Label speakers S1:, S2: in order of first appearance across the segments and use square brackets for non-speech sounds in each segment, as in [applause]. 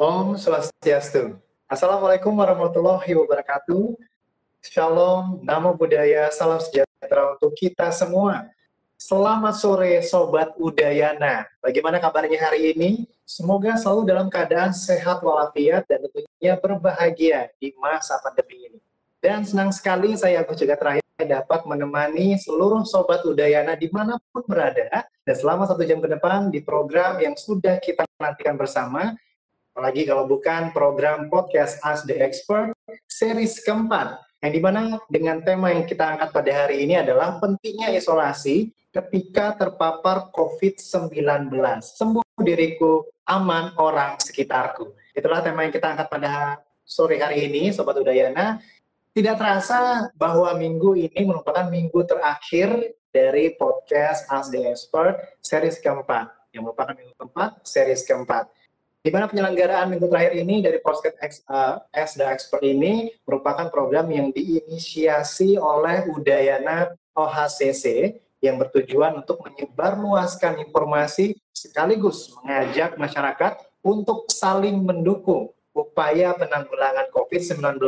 S1: Om Swastiastu. Assalamualaikum warahmatullahi wabarakatuh. Shalom, namo buddhaya, salam sejahtera untuk kita semua. Selamat sore Sobat Udayana. Bagaimana kabarnya hari ini? Semoga selalu dalam keadaan sehat walafiat dan tentunya berbahagia di masa pandemi ini. Dan senang sekali saya Agus juga terakhir dapat menemani seluruh Sobat Udayana di mana pun berada. Dan selama satu jam ke depan di program yang sudah kita nantikan bersama, apalagi kalau bukan program podcast As The Expert, series keempat, yang di mana dengan tema yang kita angkat pada hari ini adalah pentingnya isolasi ketika terpapar COVID-19. Sembuh diriku, aman orang sekitarku. Itulah tema yang kita angkat pada sore hari ini, Sobat Udayana. Tidak terasa bahwa minggu ini merupakan minggu terakhir dari podcast Ask the Expert series keempat, yang merupakan minggu keempat, series keempat. Di mana penyelenggaraan minggu terakhir ini dari podcast uh, Ask the Expert ini merupakan program yang diinisiasi oleh Udayana OHCC yang bertujuan untuk menyebarluaskan informasi sekaligus mengajak masyarakat untuk saling mendukung upaya penanggulangan COVID-19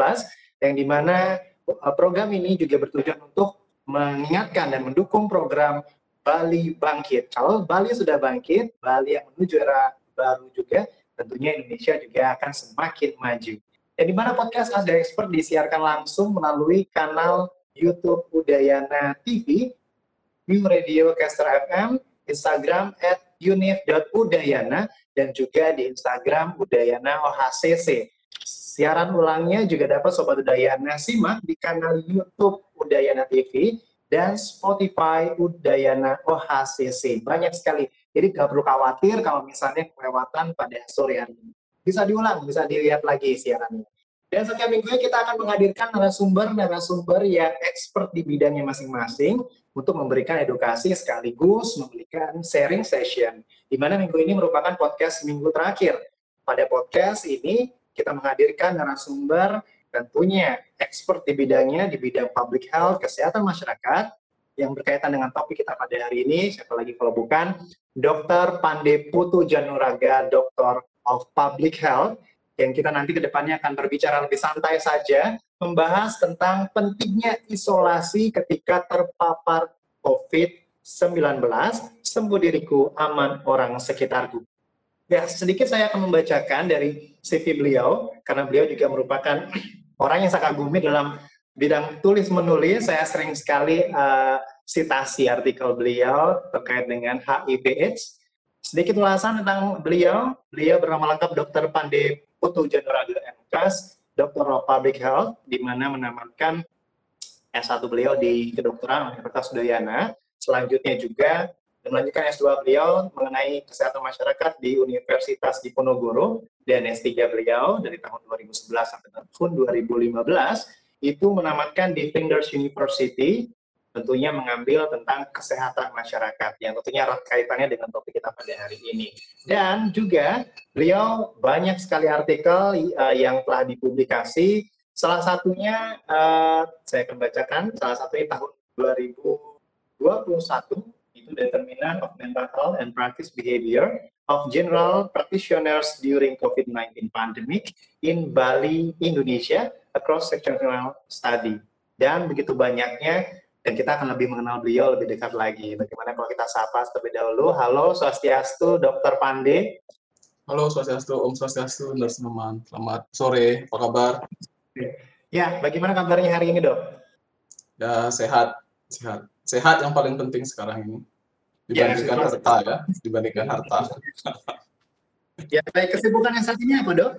S1: yang di mana uh, program ini juga bertujuan untuk mengingatkan dan mendukung program Bali Bangkit. Kalau Bali sudah bangkit, Bali yang menuju era baru juga, tentunya Indonesia juga akan semakin maju. Dan di mana podcast Ada Expert disiarkan langsung melalui kanal YouTube Udayana TV New Radio Caster FM, Instagram at unif.udayana, dan juga di Instagram Udayana OHCC. Siaran ulangnya juga dapat Sobat Udayana simak di kanal YouTube Udayana TV dan Spotify Udayana OHCC. Banyak sekali. Jadi nggak perlu khawatir kalau misalnya kelewatan pada sore hari ini. Bisa diulang, bisa dilihat lagi siarannya. Dan setiap minggunya kita akan menghadirkan narasumber-narasumber yang expert di bidangnya masing-masing untuk memberikan edukasi sekaligus memberikan sharing session. Di mana minggu ini merupakan podcast minggu terakhir. Pada podcast ini kita menghadirkan narasumber tentunya expert di bidangnya, di bidang public health, kesehatan masyarakat, yang berkaitan dengan topik kita pada hari ini, siapa lagi kalau bukan, Dr. Pande Putu Januraga, Dokter of Public Health, yang kita nanti ke depannya akan berbicara lebih santai saja, membahas tentang pentingnya isolasi ketika terpapar COVID-19, sembuh diriku, aman orang sekitarku. Ya, sedikit saya akan membacakan dari CV beliau, karena beliau juga merupakan [clears throat] orang yang saya kagumi dalam bidang tulis menulis. Saya sering sekali uh, sitasi artikel beliau terkait dengan HIV/AIDS. Sedikit ulasan tentang beliau, beliau bernama lengkap Dr. Pande Putu Januraga MKes, Dokter of Public Health, di mana menamatkan S1 beliau di kedokteran Universitas Udayana. Selanjutnya juga melanjutkan S2 beliau mengenai kesehatan masyarakat di Universitas Diponegoro dan S3 beliau dari tahun 2011 sampai tahun 2015 itu menamatkan di Flinders University tentunya mengambil tentang kesehatan masyarakat yang tentunya erat kaitannya dengan topik kita pada hari ini. Dan juga beliau banyak sekali artikel uh, yang telah dipublikasi. Salah satunya uh, saya akan bacakan, salah satunya tahun 2021 itu Determinant of Mental Health and Practice Behavior of General Practitioners During COVID-19 Pandemic in Bali, Indonesia, a cross-sectional study. Dan begitu banyaknya dan kita akan lebih mengenal beliau lebih dekat lagi. Bagaimana kalau kita sapa terlebih dahulu. Halo Swastiastu, Dr. Pande.
S2: Halo Swastiastu, Om Swastiastu, dan teman. Selamat sore, apa kabar?
S1: Ya, bagaimana kabarnya hari ini dok?
S2: Ya, sehat, sehat. Sehat yang paling penting sekarang ini. Dibandingkan ya, harta ya, dibandingkan harta.
S1: ya, baik. Kesibukan yang saat ini apa dok?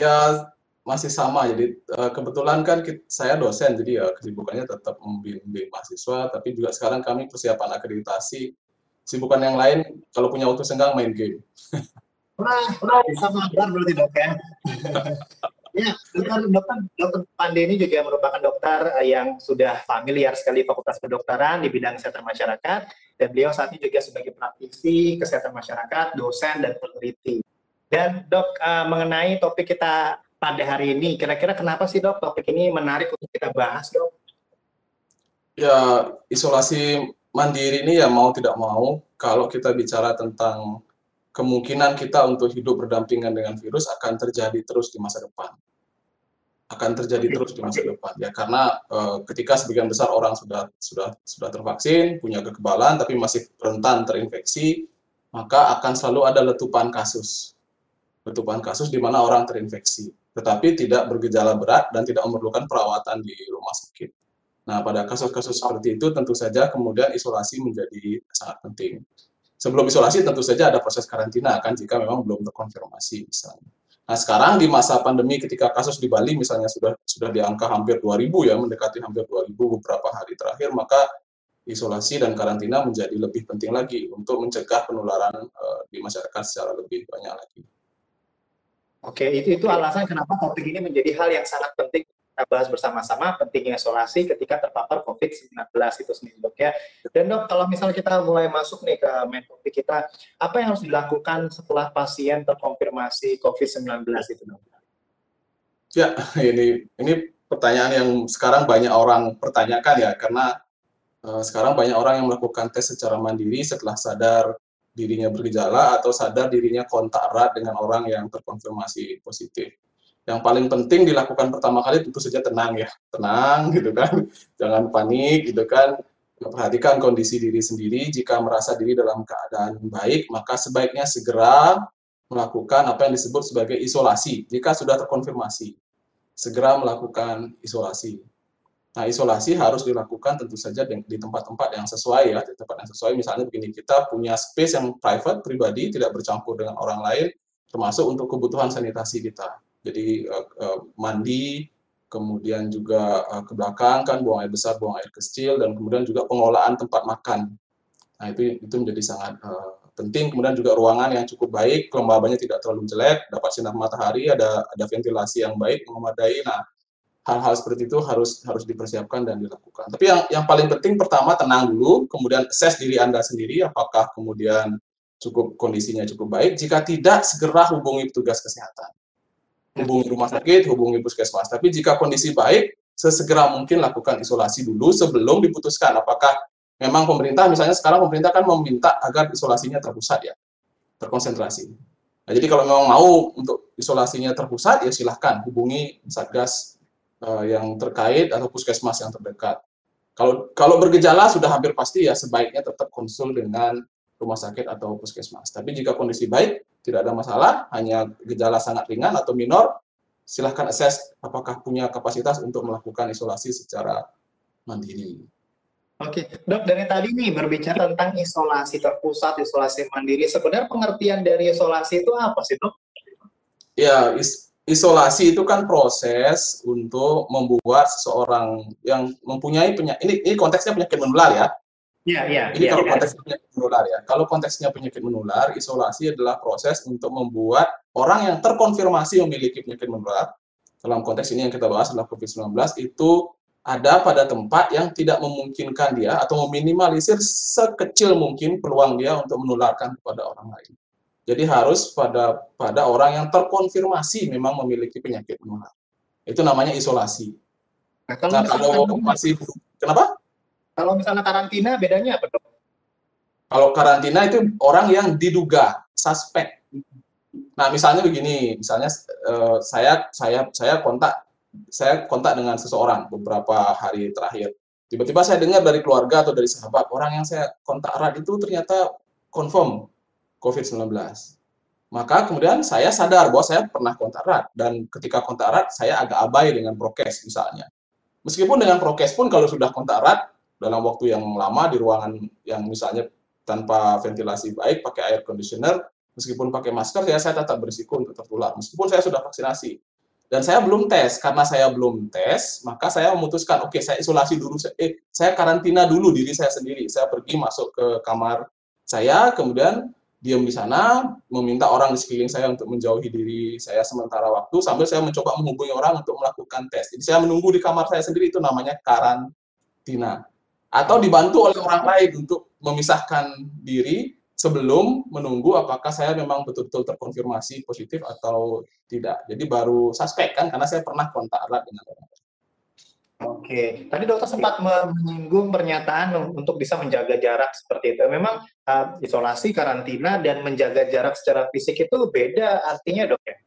S2: Ya, masih sama. Jadi uh, kebetulan kan kita, saya dosen, jadi ya kesibukannya tetap membimbing mahasiswa, tapi juga sekarang kami persiapan akreditasi. Kesibukan yang lain, kalau punya waktu senggang main game.
S1: Wah, mabar berarti dok ya. [laughs] ya, dokter, dokter, dokter Pande ini juga merupakan dokter eh, yang sudah familiar sekali fakultas kedokteran di bidang kesehatan masyarakat, dan beliau saat ini juga sebagai praktisi kesehatan masyarakat, dosen, dan peneliti. Dan dok, uh, mengenai topik kita pada hari ini. Kira-kira kenapa sih dok topik ini menarik untuk kita bahas dok?
S2: Ya isolasi mandiri ini ya mau tidak mau kalau kita bicara tentang kemungkinan kita untuk hidup berdampingan dengan virus akan terjadi terus di masa depan akan terjadi terus di masa depan ya karena uh, ketika sebagian besar orang sudah sudah sudah tervaksin punya kekebalan tapi masih rentan terinfeksi maka akan selalu ada letupan kasus letupan kasus di mana orang terinfeksi tetapi tidak bergejala berat dan tidak memerlukan perawatan di rumah sakit. Nah, pada kasus-kasus seperti itu tentu saja kemudian isolasi menjadi sangat penting. Sebelum isolasi tentu saja ada proses karantina kan jika memang belum terkonfirmasi misalnya. Nah, sekarang di masa pandemi ketika kasus di Bali misalnya sudah sudah di angka hampir 2000 ya, mendekati hampir 2000 beberapa hari terakhir, maka isolasi dan karantina menjadi lebih penting lagi untuk mencegah penularan uh, di masyarakat secara lebih banyak lagi.
S1: Oke, itu itu alasan kenapa topik ini menjadi hal yang sangat penting kita bahas bersama-sama pentingnya isolasi ketika terpapar COVID-19 itu sendiri dok ya. Dan dok, kalau misalnya kita mulai masuk nih ke main topik kita, apa yang harus dilakukan setelah pasien terkonfirmasi COVID-19 itu dok?
S2: Ya, ini ini pertanyaan yang sekarang banyak orang pertanyakan ya, karena uh, sekarang banyak orang yang melakukan tes secara mandiri setelah sadar dirinya bergejala atau sadar dirinya kontak erat dengan orang yang terkonfirmasi positif yang paling penting dilakukan pertama kali tentu saja tenang ya. Tenang gitu kan. [laughs] Jangan panik gitu kan. Perhatikan kondisi diri sendiri. Jika merasa diri dalam keadaan baik maka sebaiknya segera melakukan apa yang disebut sebagai isolasi jika sudah terkonfirmasi. Segera melakukan isolasi. Nah isolasi harus dilakukan tentu saja di tempat-tempat yang sesuai ya. Di tempat yang sesuai misalnya begini kita punya space yang private pribadi tidak bercampur dengan orang lain termasuk untuk kebutuhan sanitasi kita jadi uh, uh, mandi, kemudian juga uh, ke belakang kan buang air besar, buang air kecil, dan kemudian juga pengelolaan tempat makan. Nah itu itu menjadi sangat penting. Kemudian juga ruangan yang cukup baik, kelembabannya tidak terlalu jelek, dapat sinar matahari, ada ada ventilasi yang baik, memadai. Nah hal-hal seperti itu harus harus dipersiapkan dan dilakukan. Tapi yang yang paling penting pertama tenang dulu, kemudian assess diri anda sendiri apakah kemudian cukup kondisinya cukup baik. Jika tidak, segera hubungi petugas kesehatan hubungi rumah sakit, hubungi puskesmas. Tapi jika kondisi baik, sesegera mungkin lakukan isolasi dulu sebelum diputuskan apakah memang pemerintah misalnya sekarang pemerintah kan meminta agar isolasinya terpusat ya, terkonsentrasi. Nah, jadi kalau memang mau untuk isolasinya terpusat ya silahkan hubungi satgas uh, yang terkait atau puskesmas yang terdekat. Kalau kalau bergejala sudah hampir pasti ya sebaiknya tetap konsul dengan rumah sakit atau puskesmas. Tapi jika kondisi baik, tidak ada masalah, hanya gejala sangat ringan atau minor, silahkan assess apakah punya kapasitas untuk melakukan isolasi secara mandiri.
S1: Oke, dok dari tadi nih berbicara tentang isolasi terpusat, isolasi mandiri. Sebenarnya pengertian dari isolasi itu apa sih dok?
S2: Ya, is isolasi itu kan proses untuk membuat seseorang yang mempunyai penyakit, ini, ini konteksnya penyakit menular ya,
S1: Iya, iya.
S2: Ini
S1: ya,
S2: kalau
S1: ya.
S2: konteksnya penyakit menular ya. Kalau konteksnya penyakit menular, isolasi adalah proses untuk membuat orang yang terkonfirmasi memiliki penyakit menular, dalam konteks ini yang kita bahas adalah COVID-19, itu ada pada tempat yang tidak memungkinkan dia atau meminimalisir sekecil mungkin peluang dia untuk menularkan kepada orang lain. Jadi harus pada pada orang yang terkonfirmasi memang memiliki penyakit menular. Itu namanya isolasi. Nah, kalau, nah, kalau masih kenapa?
S1: Kalau misalnya karantina bedanya apa dok?
S2: Kalau karantina itu orang yang diduga suspek. Nah misalnya begini, misalnya uh, saya saya saya kontak saya kontak dengan seseorang beberapa hari terakhir. Tiba-tiba saya dengar dari keluarga atau dari sahabat orang yang saya kontak erat itu ternyata confirm COVID-19. Maka kemudian saya sadar bahwa saya pernah kontak erat dan ketika kontak erat saya agak abai dengan prokes misalnya. Meskipun dengan prokes pun kalau sudah kontak erat dalam waktu yang lama di ruangan yang misalnya tanpa ventilasi baik, pakai air conditioner, meskipun pakai masker, ya saya tetap berisiko untuk tertular. Meskipun saya sudah vaksinasi. Dan saya belum tes. Karena saya belum tes, maka saya memutuskan, oke, okay, saya isolasi dulu. Eh, saya karantina dulu diri saya sendiri. Saya pergi masuk ke kamar saya, kemudian diam di sana, meminta orang di sekeliling saya untuk menjauhi diri saya sementara waktu, sambil saya mencoba menghubungi orang untuk melakukan tes. Jadi saya menunggu di kamar saya sendiri, itu namanya karantina atau dibantu oleh orang lain untuk memisahkan diri sebelum menunggu apakah saya memang betul-betul terkonfirmasi positif atau tidak. Jadi baru suspek kan karena saya pernah kontak erat dengan orang.
S1: Oke, tadi dokter sempat menyinggung pernyataan untuk bisa menjaga jarak seperti itu. Memang uh, isolasi, karantina, dan menjaga jarak secara fisik itu beda artinya dok ya?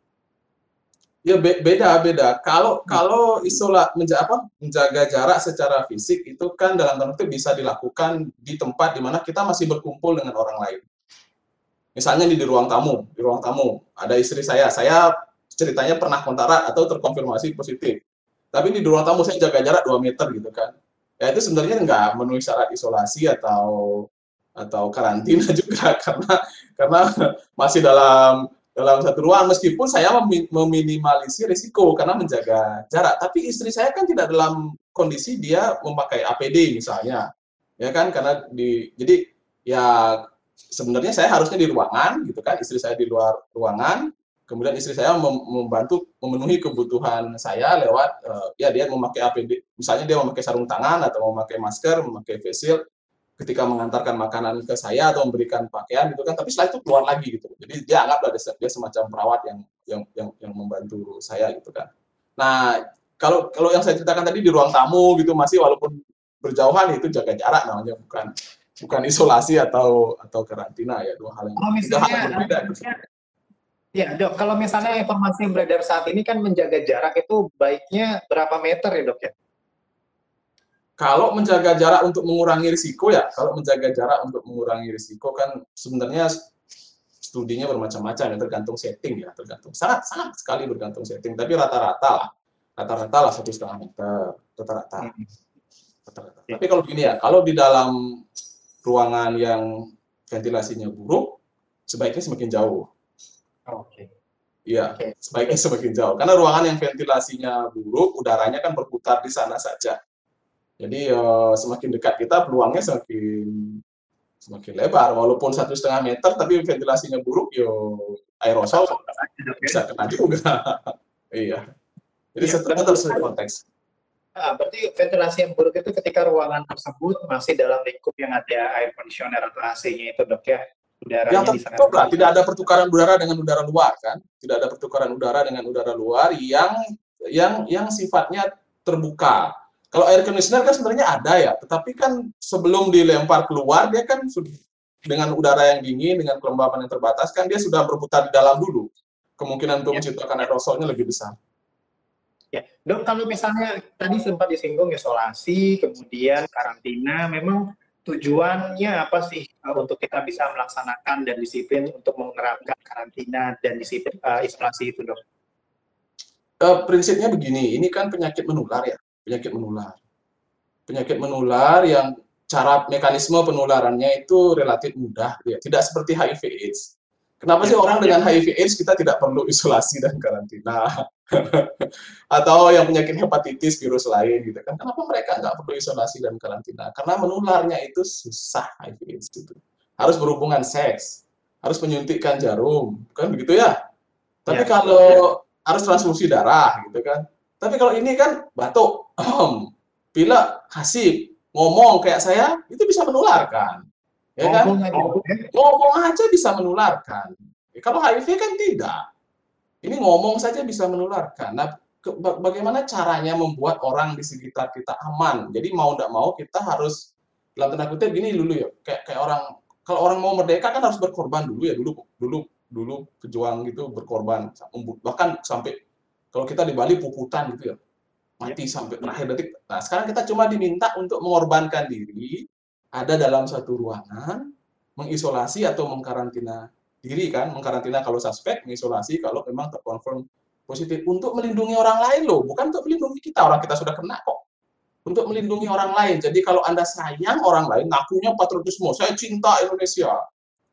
S2: Ya be beda beda. Kalau hmm. kalau isola menja apa, menjaga jarak secara fisik itu kan dalam tanda kutip bisa dilakukan di tempat di mana kita masih berkumpul dengan orang lain. Misalnya di, di ruang tamu, di ruang tamu ada istri saya, saya ceritanya pernah kontak atau terkonfirmasi positif tapi di ruang tamu saya jaga jarak 2 meter gitu kan. Ya itu sebenarnya nggak memenuhi syarat isolasi atau atau karantina [laughs] juga karena karena masih dalam dalam satu ruang meskipun saya meminimalisir risiko karena menjaga jarak. Tapi istri saya kan tidak dalam kondisi dia memakai APD misalnya ya kan? Karena di jadi ya sebenarnya saya harusnya di ruangan gitu kan istri saya di luar ruangan. Kemudian istri saya membantu memenuhi kebutuhan saya lewat uh, ya dia memakai APD misalnya dia memakai sarung tangan atau memakai masker memakai face shield ketika mengantarkan makanan ke saya atau memberikan pakaian gitu kan tapi setelah itu keluar lagi gitu. Jadi dia anggaplah dia, dia semacam perawat yang yang yang yang membantu saya gitu kan. Nah kalau kalau yang saya ceritakan tadi di ruang tamu gitu masih walaupun berjauhan itu jaga jarak namanya bukan bukan isolasi atau atau karantina ya dua hal yang, oh,
S1: misalnya, hal yang berbeda Ya dok, kalau misalnya informasi yang beredar saat ini kan menjaga jarak itu baiknya berapa meter ya dok ya?
S2: Kalau menjaga jarak untuk mengurangi risiko ya, kalau menjaga jarak untuk mengurangi risiko kan sebenarnya studinya bermacam-macam ya tergantung setting ya, tergantung sangat sangat sekali bergantung setting. Tapi rata-rata lah, rata-rata lah satu setengah meter, rata-rata. Hmm. Rata-rata. Tapi kalau begini ya, kalau di dalam ruangan yang ventilasinya buruk, sebaiknya semakin jauh
S1: Oke.
S2: Iya, okay. sebaiknya semakin jauh. Karena ruangan yang ventilasinya buruk, udaranya kan berputar di sana saja. Jadi uh, semakin dekat kita, peluangnya semakin semakin lebar. Walaupun satu setengah meter, tapi ventilasinya buruk, yo aerosol bisa kena juga. [laughs] iya. Jadi ya, setelah sesuai konteks.
S1: Nah, berarti ventilasi yang buruk itu ketika ruangan tersebut masih dalam lingkup yang ada air conditioner atau AC-nya itu dok ya?
S2: yang tertutup lah, tidak ada pertukaran udara dengan udara luar kan, tidak ada pertukaran udara dengan udara luar yang yang yang sifatnya terbuka. Kalau air conditioner kan sebenarnya ada ya, tetapi kan sebelum dilempar keluar dia kan dengan udara yang dingin, dengan kelembapan yang terbatas kan dia sudah berputar di dalam dulu. Kemungkinan untuk ya. menciptakan aerosolnya lebih besar.
S1: Ya, dok kalau misalnya tadi sempat disinggung isolasi, kemudian karantina, memang tujuannya apa sih uh, untuk kita bisa melaksanakan dan disiplin untuk menerapkan karantina dan disiplin uh, isolasi itu dok?
S2: Uh, prinsipnya begini, ini kan penyakit menular ya, penyakit menular. Penyakit menular yang cara mekanisme penularannya itu relatif mudah, ya. tidak seperti HIV/AIDS. Kenapa sih orang dengan HIV/AIDS kita tidak perlu isolasi dan karantina? [laughs] Atau yang penyakit hepatitis virus lain gitu kan? Kenapa mereka nggak perlu isolasi dan karantina? Karena menularnya itu susah HIV/AIDS itu. Harus berhubungan seks, harus menyuntikkan jarum, kan begitu ya? Tapi ya. kalau harus transfusi darah gitu kan? Tapi kalau ini kan batuk, [clears throat] pilek, hasib, ngomong kayak saya, itu bisa menularkan ya kan? Ngomong aja bisa menularkan. Ya, kalau HIV kan tidak. Ini ngomong saja bisa menularkan. Nah, ke, bagaimana caranya membuat orang di sekitar kita aman? Jadi mau tidak mau kita harus dalam tanda kutip gini dulu ya. Kayak kayak orang kalau orang mau merdeka kan harus berkorban dulu ya dulu dulu dulu pejuang gitu berkorban bahkan sampai kalau kita di Bali puputan gitu ya mati ya. sampai terakhir detik. Nah sekarang kita cuma diminta untuk mengorbankan diri ada dalam satu ruangan, mengisolasi atau mengkarantina diri kan, mengkarantina kalau suspek, mengisolasi kalau memang terkonfirm positif untuk melindungi orang lain loh, bukan untuk melindungi kita, orang kita sudah kena kok. Untuk melindungi orang lain. Jadi kalau Anda sayang orang lain, ngakunya patriotisme, saya cinta Indonesia,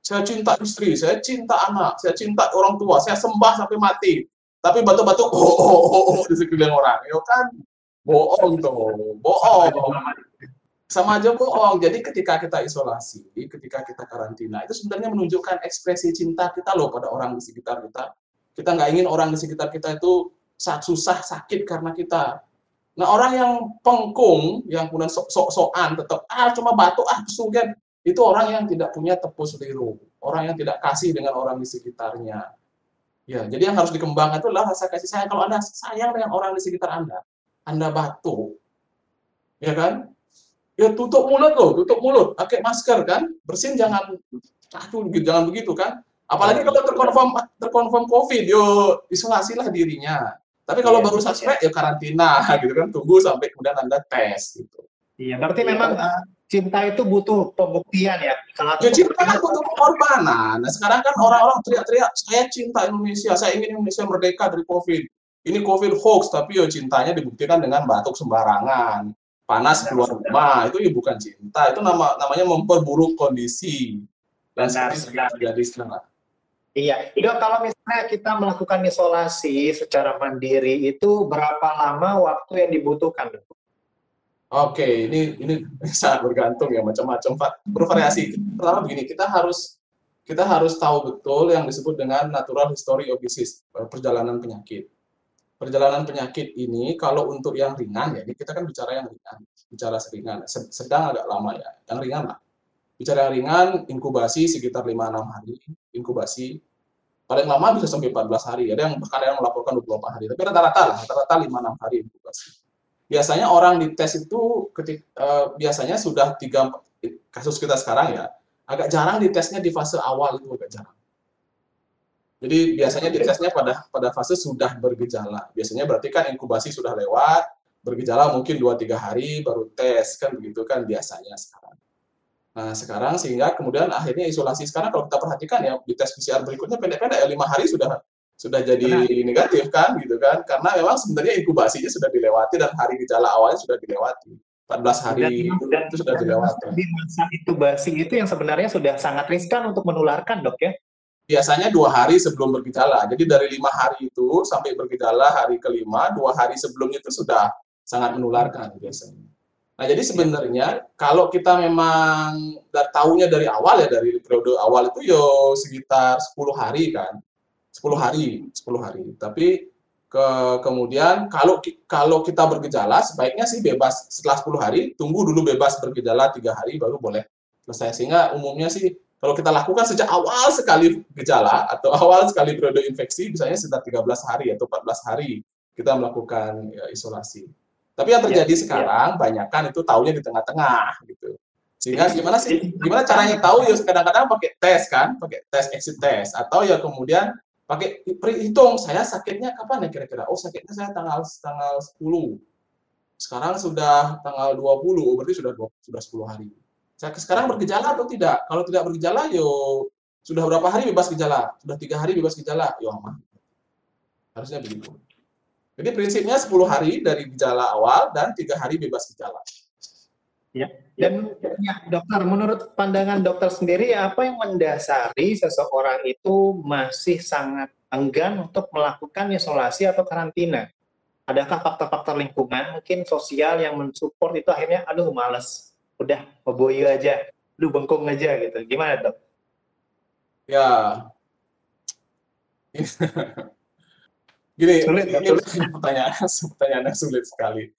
S2: saya cinta istri, saya cinta anak, saya cinta orang tua, saya sembah sampai mati. Tapi batu-batu [laughs] oh, oh, oh, oh di sekeliling orang, ya kan? Bohong tuh, bohong sama aja bohong. Jadi ketika kita isolasi, ketika kita karantina, itu sebenarnya menunjukkan ekspresi cinta kita loh pada orang di sekitar kita. Kita nggak ingin orang di sekitar kita itu susah, sakit karena kita. Nah orang yang pengkung, yang punya sok-sokan, tetap ah cuma batuk ah kesugen, itu orang yang tidak punya tepus liru, orang yang tidak kasih dengan orang di sekitarnya. Ya, jadi yang harus dikembangkan itu adalah rasa kasih sayang. Kalau Anda sayang dengan orang di sekitar Anda, Anda batuk, Ya kan? Ya tutup mulut loh, tutup mulut, pakai masker kan, bersin jangan aduh jangan begitu kan. Apalagi kalau terkonfirm terkonfirm COVID, yo isolasilah dirinya. Tapi kalau ya, baru suspek ya. ya karantina [laughs] gitu kan, tunggu sampai kemudian Anda tes gitu.
S1: Iya, berarti ya. memang uh, cinta itu butuh pembuktian ya.
S2: Kalau ya cinta kan butuh pengorbanan. Nah, sekarang kan orang-orang teriak-teriak, saya cinta Indonesia, saya ingin Indonesia merdeka dari COVID. Ini COVID hoax, tapi yo cintanya dibuktikan dengan batuk sembarangan, panas keluar rumah, itu ya bukan cinta, itu nama namanya memperburuk kondisi. Dan seperti terjadi sekarang.
S1: Iya, dok kalau misalnya kita melakukan isolasi secara mandiri itu berapa lama waktu yang dibutuhkan? Dok?
S2: Oke, ini ini [laughs] sangat bergantung ya macam-macam Pak. Bervariasi. Pertama begini, kita harus kita harus tahu betul yang disebut dengan natural history of disease, perjalanan penyakit. Perjalanan penyakit ini kalau untuk yang ringan ya, ini kita kan bicara yang ringan, bicara seringan, sedang agak lama ya, yang ringan lah Bicara yang ringan, inkubasi sekitar 5-6 hari, inkubasi. Paling lama bisa sampai 14 hari. Ada yang bahkan yang melaporkan 24 hari. Tapi rata-rata lah, rata-rata 5-6 hari inkubasi. Biasanya orang dites itu ketik, uh, biasanya sudah tiga kasus kita sekarang ya, agak jarang ditesnya di fase awal itu agak jarang. Jadi biasanya ditesnya pada pada fase sudah bergejala. Biasanya berarti kan inkubasi sudah lewat, bergejala mungkin 2-3 hari baru tes kan begitu kan biasanya sekarang. Nah, sekarang sehingga kemudian akhirnya isolasi sekarang kalau kita perhatikan ya di tes PCR berikutnya pendek-pendek ya lima hari sudah sudah jadi Benar. negatif kan gitu kan karena memang sebenarnya inkubasinya sudah dilewati dan hari gejala awalnya sudah dilewati 14 hari dan, dan, itu sudah dilewati.
S1: Di masa inkubasi itu yang sebenarnya sudah sangat riskan untuk menularkan dok ya?
S2: Biasanya dua hari sebelum bergejala. Jadi dari lima hari itu sampai bergejala hari kelima, dua hari sebelumnya itu sudah sangat menularkan biasanya. Nah, jadi sebenarnya kalau kita memang tahunya dari awal ya dari periode awal itu yo sekitar 10 hari kan. 10 hari, 10 hari. Tapi ke kemudian kalau kalau kita bergejala sebaiknya sih bebas setelah 10 hari, tunggu dulu bebas bergejala tiga hari baru boleh selesai. Sehingga umumnya sih kalau kita lakukan sejak awal sekali gejala atau [laughs] awal sekali periode infeksi, misalnya sekitar 13 hari atau 14 hari kita melakukan ya, isolasi. Tapi yang terjadi ya, sekarang ya. banyak kan itu taunya di tengah-tengah gitu. Sehingga gimana sih? Gimana caranya tahu ya kadang-kadang pakai tes kan, pakai tes exit test atau ya kemudian pakai hitung saya sakitnya kapan ya kira-kira? Oh, sakitnya saya tanggal tanggal 10. Sekarang sudah tanggal 20, berarti sudah 20, sudah 10 hari. Saya sekarang bergejala atau tidak? Kalau tidak bergejala, yo sudah berapa hari bebas gejala? Sudah tiga hari bebas gejala, yo aman. Harusnya begitu. Jadi prinsipnya 10 hari dari gejala awal dan tiga hari bebas gejala.
S1: Ya. Dan ya, dokter, menurut pandangan dokter sendiri, apa yang mendasari seseorang itu masih sangat enggan untuk melakukan isolasi atau karantina? Adakah faktor-faktor lingkungan, mungkin sosial yang mensupport itu akhirnya, aduh males, udah boboyo aja, lu bengkong aja gitu. Gimana dok?
S2: Ya, [laughs] Gini, sulit, ini, ini [laughs] pertanyaan, pertanyaan yang sulit sekali.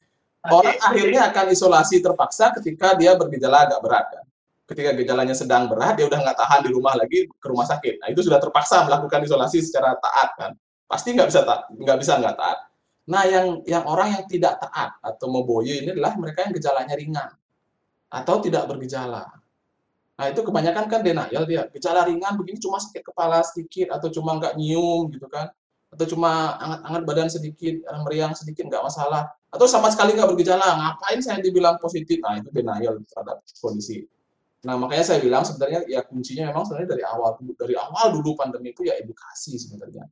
S2: Orang akhirnya akan isolasi terpaksa ketika dia bergejala agak berat kan. Ketika gejalanya sedang berat, dia udah nggak tahan di rumah lagi ke rumah sakit. Nah itu sudah terpaksa melakukan isolasi secara taat kan. Pasti nggak bisa taat, nggak bisa nggak taat. Nah yang yang orang yang tidak taat atau memboyo ini adalah mereka yang gejalanya ringan atau tidak bergejala. Nah itu kebanyakan kan denial dia gejala ringan begini cuma sakit kepala sedikit atau cuma nggak nyium gitu kan atau cuma angat-angat badan sedikit, eh, meriang sedikit nggak masalah, atau sama sekali nggak bergejala, ngapain saya dibilang positif? Nah itu denial terhadap kondisi. Nah makanya saya bilang sebenarnya ya kuncinya memang sebenarnya dari awal dari awal dulu pandemi itu ya edukasi sebenarnya.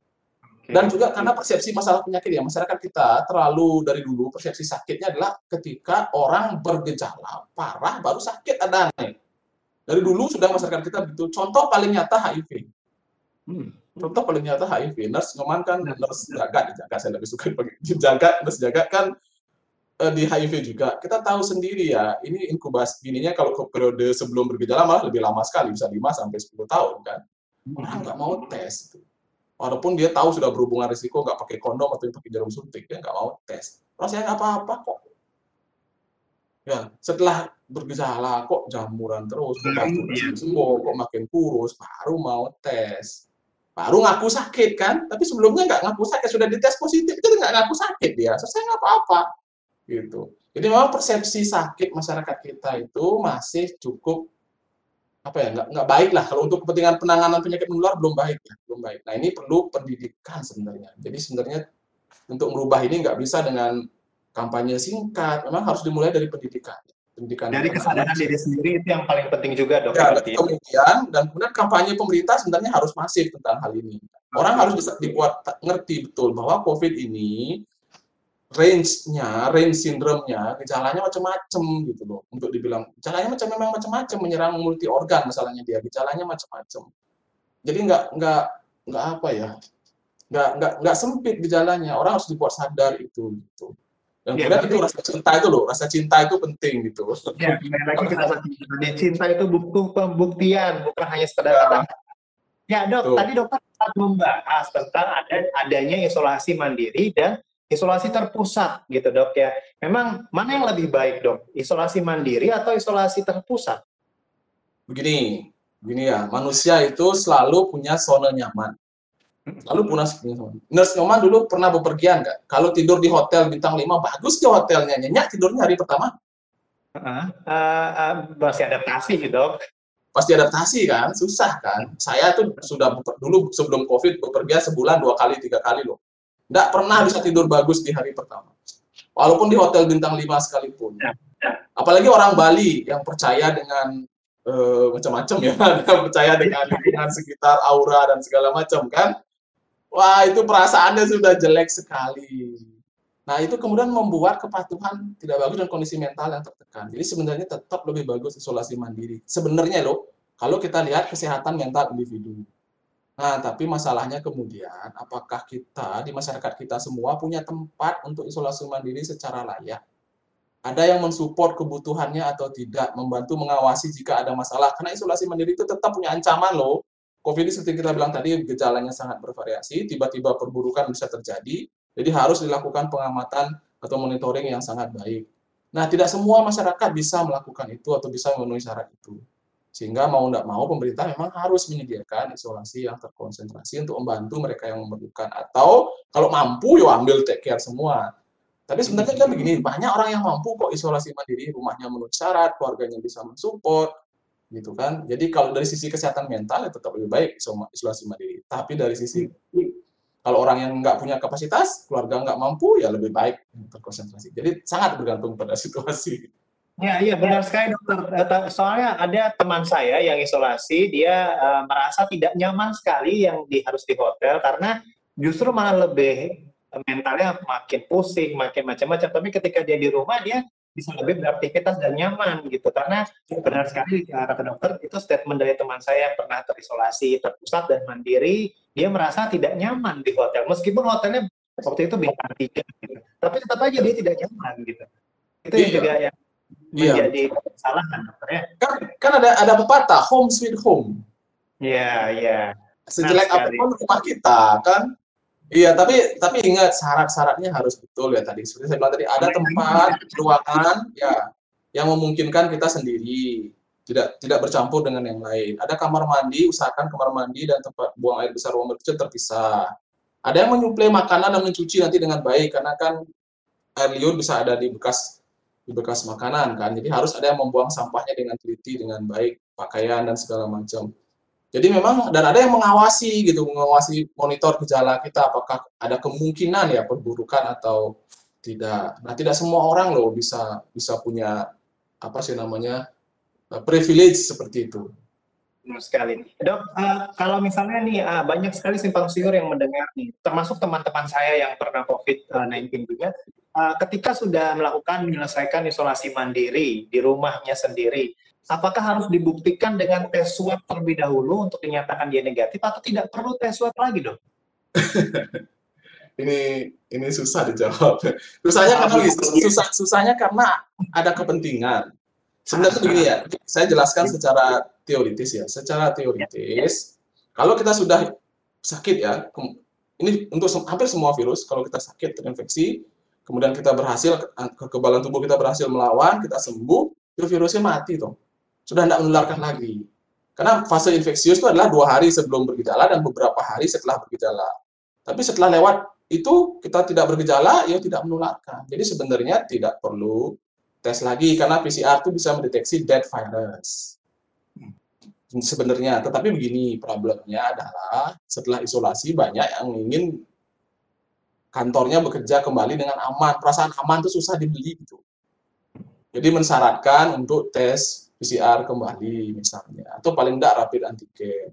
S2: Dan juga karena persepsi masalah penyakit ya masyarakat kita terlalu dari dulu persepsi sakitnya adalah ketika orang bergejala parah baru sakit ada nih. Dari dulu sudah masyarakat kita begitu. Contoh paling nyata HIV. Hmm contoh paling nyata HIV nurse nyoman kan nurse jaga dijaga saya lebih suka pakai [laughs] jaga nurse jaga kan uh, di HIV juga. Kita tahu sendiri ya ini inkubasi ininya kalau ke periode sebelum bergejala malah lebih lama sekali bisa 5 sampai 10 tahun kan. Orang nggak mau tes walaupun dia tahu sudah berhubungan risiko nggak pakai kondom atau pakai jarum suntik dia nggak mau tes. Rasanya nggak apa-apa kok. Ya setelah bergejala kok jamuran terus kok, iya. kok makin kurus baru mau tes baru ngaku sakit kan tapi sebelumnya nggak ngaku sakit sudah dites positif itu nggak ngaku sakit dia selesai nggak apa-apa gitu Jadi memang persepsi sakit masyarakat kita itu masih cukup apa ya nggak nggak baik lah kalau untuk kepentingan penanganan penyakit menular belum baik ya belum baik. Nah ini perlu pendidikan sebenarnya. Jadi sebenarnya untuk merubah ini nggak bisa dengan kampanye singkat. Memang harus dimulai dari pendidikan. Pendidikan
S1: dari kesadaran diri sendiri itu yang paling penting juga dok.
S2: Ya, kemudian dan kemudian kampanye pemerintah sebenarnya harus masif tentang hal ini. Orang harus bisa dibuat ngerti betul bahwa COVID ini range-nya, range sindromnya, gejalanya macam-macam gitu loh. Untuk dibilang gejalanya macam memang macam-macam, menyerang multi organ masalahnya dia, gejalanya macam-macam. Jadi nggak nggak nggak apa ya, nggak nggak nggak sempit gejalanya. Orang harus dibuat sadar itu gitu. Dan ya, kemudian itu rasa cinta itu loh, rasa cinta itu penting gitu.
S1: Ya, lagi kita cinta. cinta itu butuh pembuktian, bukan hanya sekedar ya. kata. Ya dok, Tuh. tadi dokter membahas tentang ada adanya isolasi mandiri dan isolasi terpusat gitu dok ya. Memang mana yang lebih baik dok? Isolasi mandiri atau isolasi terpusat?
S2: Begini, begini ya, manusia itu selalu punya zona nyaman. Lalu punya nyaman. Nurse nyaman dulu pernah bepergian nggak? Kalau tidur di hotel bintang 5, bagus di hotelnya. Nyenyak tidurnya hari pertama.
S1: Uh, uh, uh, masih adaptasi gitu dok.
S2: Pasti adaptasi kan, susah kan. Saya tuh sudah dulu sebelum COVID bepergian sebulan dua kali, tiga kali loh tidak pernah bisa tidur bagus di hari pertama. Walaupun di hotel bintang 5 sekalipun. Ya, ya. Apalagi orang Bali yang percaya dengan uh, macam-macam ya, [laughs] percaya dengan lingkungan sekitar, aura dan segala macam kan. Wah, itu perasaannya sudah jelek sekali. Nah, itu kemudian membuat kepatuhan tidak bagus dan kondisi mental yang tertekan. Jadi sebenarnya tetap lebih bagus isolasi mandiri. Sebenarnya loh, kalau kita lihat kesehatan mental individu. Nah, tapi masalahnya kemudian, apakah kita di masyarakat kita semua punya tempat untuk isolasi mandiri secara layak? Ada yang mensupport kebutuhannya atau tidak, membantu mengawasi jika ada masalah. Karena isolasi mandiri itu tetap punya ancaman loh. COVID ini seperti kita bilang tadi, gejalanya sangat bervariasi, tiba-tiba perburukan bisa terjadi, jadi harus dilakukan pengamatan atau monitoring yang sangat baik. Nah, tidak semua masyarakat bisa melakukan itu atau bisa memenuhi syarat itu. Sehingga mau tidak mau pemerintah memang harus menyediakan isolasi yang terkonsentrasi untuk membantu mereka yang memerlukan. Atau kalau mampu ya ambil take care semua. Tapi sebenarnya kan begini, banyak orang yang mampu kok isolasi mandiri, rumahnya memenuhi syarat, keluarganya bisa mensupport, gitu kan. Jadi kalau dari sisi kesehatan mental ya tetap lebih baik isolasi mandiri. Tapi dari sisi kalau orang yang nggak punya kapasitas, keluarga nggak mampu, ya lebih baik terkonsentrasi. Jadi sangat bergantung pada [laughs] situasi.
S1: Ya, iya benar sekali dokter. Soalnya ada teman saya yang isolasi, dia uh, merasa tidak nyaman sekali yang di, harus di hotel karena justru malah lebih mentalnya makin pusing, makin macam-macam. Tapi ketika dia di rumah dia bisa lebih beraktivitas dan nyaman gitu. Karena benar sekali kata dokter itu statement dari teman saya yang pernah terisolasi, terpusat dan mandiri, dia merasa tidak nyaman di hotel. Meskipun hotelnya waktu itu bintang tiga, gitu. tapi tetap aja dia tidak nyaman gitu. Itu yang iya. juga yang iya. menjadi kesalahan dokter ya.
S2: Kan, kan ada ada pepatah home sweet home.
S1: Iya, iya.
S2: Sejelek nah, apa pun rumah kita kan. Iya, tapi tapi ingat syarat-syaratnya harus betul ya tadi. Seperti saya bilang tadi ada tempat ruangan ya yang memungkinkan kita sendiri tidak tidak bercampur dengan yang lain. Ada kamar mandi, usahakan kamar mandi dan tempat buang air besar ruang berkecil terpisah. Ada yang menyuplai makanan dan mencuci nanti dengan baik karena kan air liur bisa ada di bekas di bekas makanan kan. Jadi harus ada yang membuang sampahnya dengan teliti, dengan baik, pakaian dan segala macam. Jadi memang dan ada yang mengawasi gitu, mengawasi monitor gejala kita apakah ada kemungkinan ya perburukan atau tidak. Nah, tidak semua orang loh bisa bisa punya apa sih namanya privilege seperti itu.
S1: Benar sekali. Dok, uh, kalau misalnya nih uh, banyak sekali simpang siur yang mendengar nih, termasuk teman-teman saya yang pernah COVID-19 juga, uh, ketika sudah melakukan menyelesaikan isolasi mandiri di rumahnya sendiri, apakah harus dibuktikan dengan tes swab terlebih dahulu untuk dinyatakan dia negatif atau tidak perlu tes swab lagi, dok? [laughs]
S2: ini ini susah dijawab. Susahnya karena susah susahnya karena ada kepentingan. Sebenarnya begini ya, saya jelaskan secara teoritis ya. Secara teoritis, kalau kita sudah sakit ya, ini untuk hampir semua virus, kalau kita sakit terinfeksi, kemudian kita berhasil, kekebalan tubuh kita berhasil melawan, kita sembuh, itu virusnya mati tuh. Sudah tidak menularkan lagi. Karena fase infeksius itu adalah dua hari sebelum bergejala dan beberapa hari setelah bergejala. Tapi setelah lewat itu kita tidak bergejala, ya tidak menularkan. Jadi sebenarnya tidak perlu tes lagi karena PCR itu bisa mendeteksi dead virus. Sebenarnya, tetapi begini problemnya adalah setelah isolasi banyak yang ingin kantornya bekerja kembali dengan aman. Perasaan aman itu susah dibeli gitu. Jadi mensyaratkan untuk tes PCR kembali misalnya, atau paling tidak rapid antigen.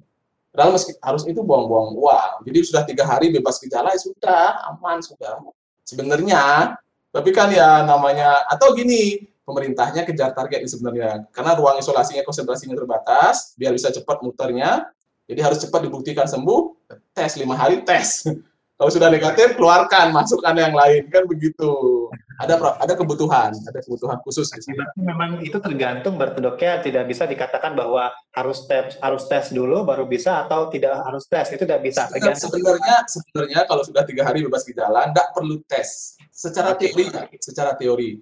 S2: Padahal meski harus itu buang-buang uang. Jadi sudah tiga hari bebas gejala, ya sudah aman sudah. Sebenarnya, tapi kan ya namanya atau gini, pemerintahnya kejar target ini sebenarnya. Karena ruang isolasinya konsentrasinya terbatas, biar bisa cepat muternya, jadi harus cepat dibuktikan sembuh, tes lima hari tes. Kalau sudah negatif, keluarkan, masukkan yang lain kan begitu. Ada ada kebutuhan, ada kebutuhan khusus.
S1: Berarti memang itu tergantung berarti dok ya tidak bisa dikatakan bahwa harus tes harus tes dulu baru bisa atau tidak harus tes itu tidak bisa.
S2: Sebenarnya sebenarnya kalau sudah tiga hari bebas gejala, tidak perlu tes. Secara teori, secara teori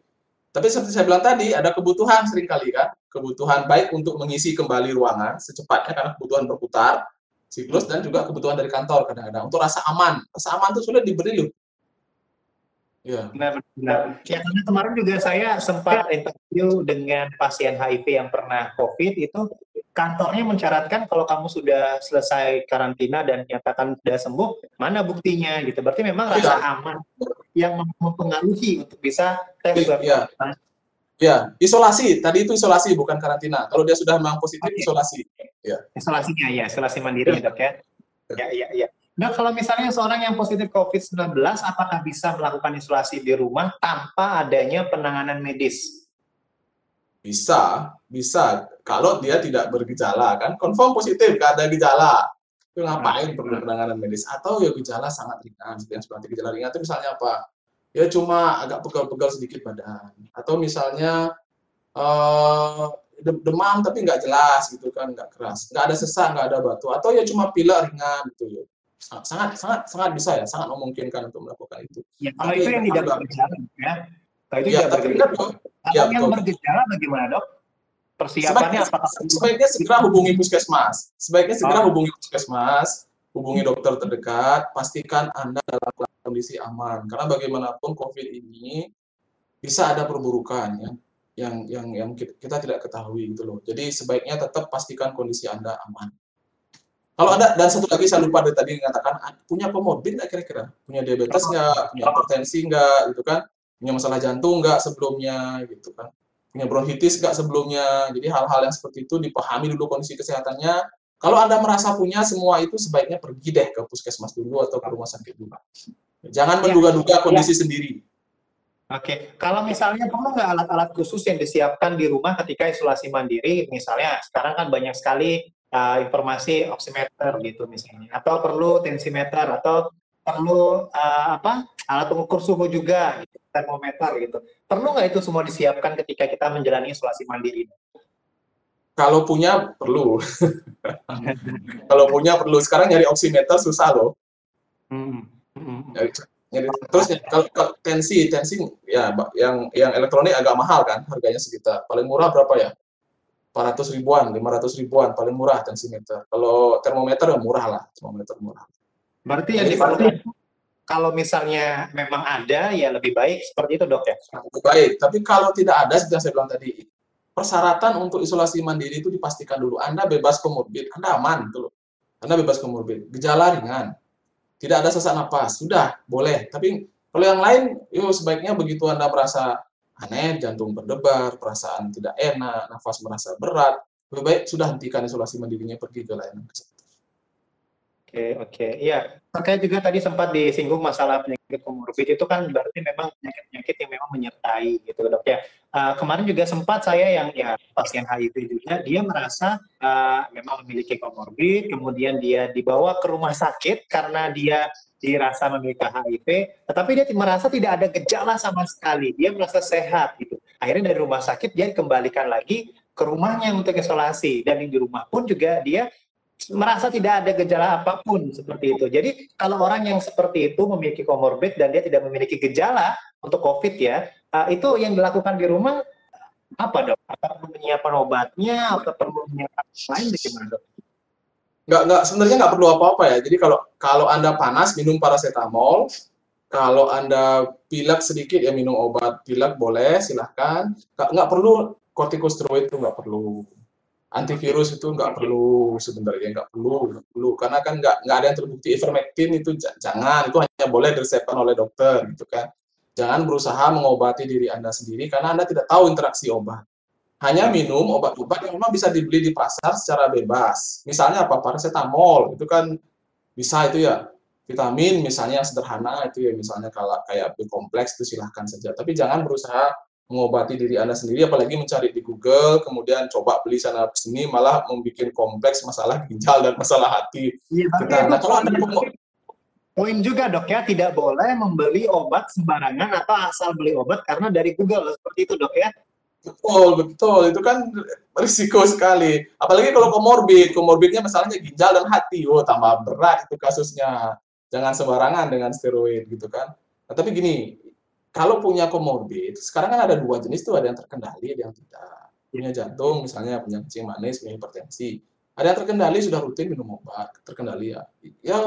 S2: tapi seperti saya bilang tadi, ada kebutuhan sering kali kan, kebutuhan baik untuk mengisi kembali ruangan secepatnya karena kebutuhan berputar siklus dan juga kebutuhan dari kantor kadang-kadang untuk rasa aman. Rasa aman itu sudah diberi loh.
S1: Ya. Benar, benar. Ya, karena kemarin juga saya sempat interview dengan pasien HIV yang pernah COVID itu kantornya mencaratkan kalau kamu sudah selesai karantina dan nyatakan sudah sembuh, mana buktinya gitu. Berarti memang rasa ya. aman yang mempengaruhi untuk bisa tes.
S2: Ya. Ya, isolasi. Tadi itu isolasi bukan karantina. Kalau dia sudah memang positif okay. isolasi.
S1: Ya. Isolasinya ya, isolasi mandiri ya, Dok ya. Ya, ya, ya. Nah, kalau misalnya seorang yang positif COVID-19, apakah bisa melakukan isolasi di rumah tanpa adanya penanganan medis?
S2: Bisa, bisa. Kalau dia tidak bergejala, kan confirm positif, gak ada gejala itu ngapain perlu penanganan medis atau ya gejala sangat ringan seperti yang seperti gejala ringan itu misalnya apa ya cuma agak pegal-pegal sedikit badan. Atau misalnya uh, demam tapi nggak jelas gitu kan nggak keras. Nggak ada sesak nggak ada batu. Atau ya cuma pilek ringan gitu ya. Sangat sangat sangat bisa ya sangat memungkinkan untuk melakukan itu.
S1: Ya, kalau itu yang tidak bergejala ya. Kalau itu ya, tidak bergejala. ya, yang bergejala bagaimana dok? Persiapannya
S2: sebaiknya, apakah sebaiknya segera hubungi puskesmas. Sebaiknya segera oh. hubungi puskesmas hubungi dokter terdekat pastikan anda dalam kondisi aman. Karena bagaimanapun covid ini bisa ada perburukan ya yang yang yang kita tidak ketahui gitu loh. Jadi sebaiknya tetap pastikan kondisi anda aman. Kalau ada dan satu lagi saya lupa dari tadi mengatakan punya komorbid nggak kira-kira? Punya diabetes nggak? Punya hipertensi nggak? Gitu kan? Punya masalah jantung nggak sebelumnya? Gitu kan? Punya bronkitis nggak sebelumnya. Jadi hal-hal yang seperti itu dipahami dulu kondisi kesehatannya. Kalau Anda merasa punya semua itu sebaiknya pergi deh ke puskesmas dulu atau ke rumah sakit dulu. Jangan ya. menduga-duga kondisi ya. sendiri.
S1: Oke, kalau misalnya perlu nggak alat-alat khusus yang disiapkan di rumah ketika isolasi mandiri, misalnya sekarang kan banyak sekali uh, informasi oximeter gitu misalnya, atau perlu tensimeter atau perlu uh, apa alat pengukur suhu juga, gitu, termometer gitu. Perlu nggak itu semua disiapkan ketika kita menjalani isolasi mandiri?
S2: Kalau punya perlu. [laughs] Kalau punya perlu. Sekarang nyari oximeter susah loh. Hmm. Hmm. Nyari, nyari, terus kalau, kalau tensi, tensi ya yang yang elektronik agak mahal kan, harganya sekitar. Paling murah berapa ya? 400 ribuan, 500 ribuan, paling murah tensimeter. Kalau termometer ya murah lah, termometer murah.
S1: Berarti yang dipakai kalau misalnya memang ada ya lebih baik seperti itu dok ya.
S2: Lebih baik, tapi kalau tidak ada seperti yang saya bilang tadi, persyaratan untuk isolasi mandiri itu dipastikan dulu. Anda bebas komorbid, Anda aman gitu loh. Anda bebas komorbid, gejala ringan, tidak ada sesak napas, sudah boleh. Tapi kalau yang lain, yuk sebaiknya begitu Anda merasa aneh, jantung berdebar, perasaan tidak enak, nafas merasa berat, lebih baik sudah hentikan isolasi mandirinya pergi ke layanan kesehatan.
S1: Oke, oke. Iya, terkait juga tadi sempat disinggung masalah penyakit komorbid itu kan berarti memang penyakit-penyakit yang memang menyertai gitu dok ya. Uh, kemarin juga sempat saya yang ya pasien HIV juga dia merasa uh, memang memiliki komorbid, kemudian dia dibawa ke rumah sakit karena dia dirasa memiliki HIV, tetapi dia merasa tidak ada gejala sama sekali. Dia merasa sehat gitu. Akhirnya dari rumah sakit dia kembalikan lagi ke rumahnya untuk isolasi dan di rumah pun juga dia merasa tidak ada gejala apa pun seperti itu. Jadi kalau orang yang seperti itu memiliki komorbid dan dia tidak memiliki gejala untuk COVID ya, uh, itu yang dilakukan di rumah apa dok? Apa perlu menyiapkan obatnya atau perlu menyiapkan lain bagaimana dok?
S2: Nggak, nggak, sebenarnya nggak perlu apa-apa ya. Jadi kalau kalau Anda panas, minum paracetamol, Kalau Anda pilek sedikit ya minum obat pilek boleh, silahkan. Nggak, nggak perlu kortikosteroid itu nggak perlu. Antivirus itu nggak perlu sebenarnya nggak perlu, nggak perlu karena kan nggak nggak ada yang terbukti ivermectin itu jangan itu hanya boleh diresepkan oleh dokter gitu kan. Jangan berusaha mengobati diri Anda sendiri karena Anda tidak tahu interaksi obat. Hanya minum obat-obat yang memang bisa dibeli di pasar secara bebas. Misalnya apa? Paracetamol itu kan bisa itu ya vitamin misalnya yang sederhana itu ya misalnya kalau kayak B kompleks itu silahkan saja tapi jangan berusaha mengobati diri anda sendiri apalagi mencari di Google kemudian coba beli sana sini malah membuat kompleks masalah ginjal dan masalah hati
S1: ya, kita nah, kalau anda poin juga dok ya tidak boleh membeli obat sembarangan atau asal beli obat karena dari Google seperti itu dok ya
S2: Betul, betul. Itu kan risiko sekali. Apalagi kalau komorbid. Komorbidnya misalnya ginjal dan hati. Oh, tambah berat itu kasusnya jangan sembarangan dengan steroid gitu kan. Nah, tapi gini, kalau punya komorbid, sekarang kan ada dua jenis tuh, ada yang terkendali, ada yang tidak. Punya jantung, misalnya punya kencing manis, punya hipertensi. Ada yang terkendali sudah rutin minum obat, terkendali ya. Ya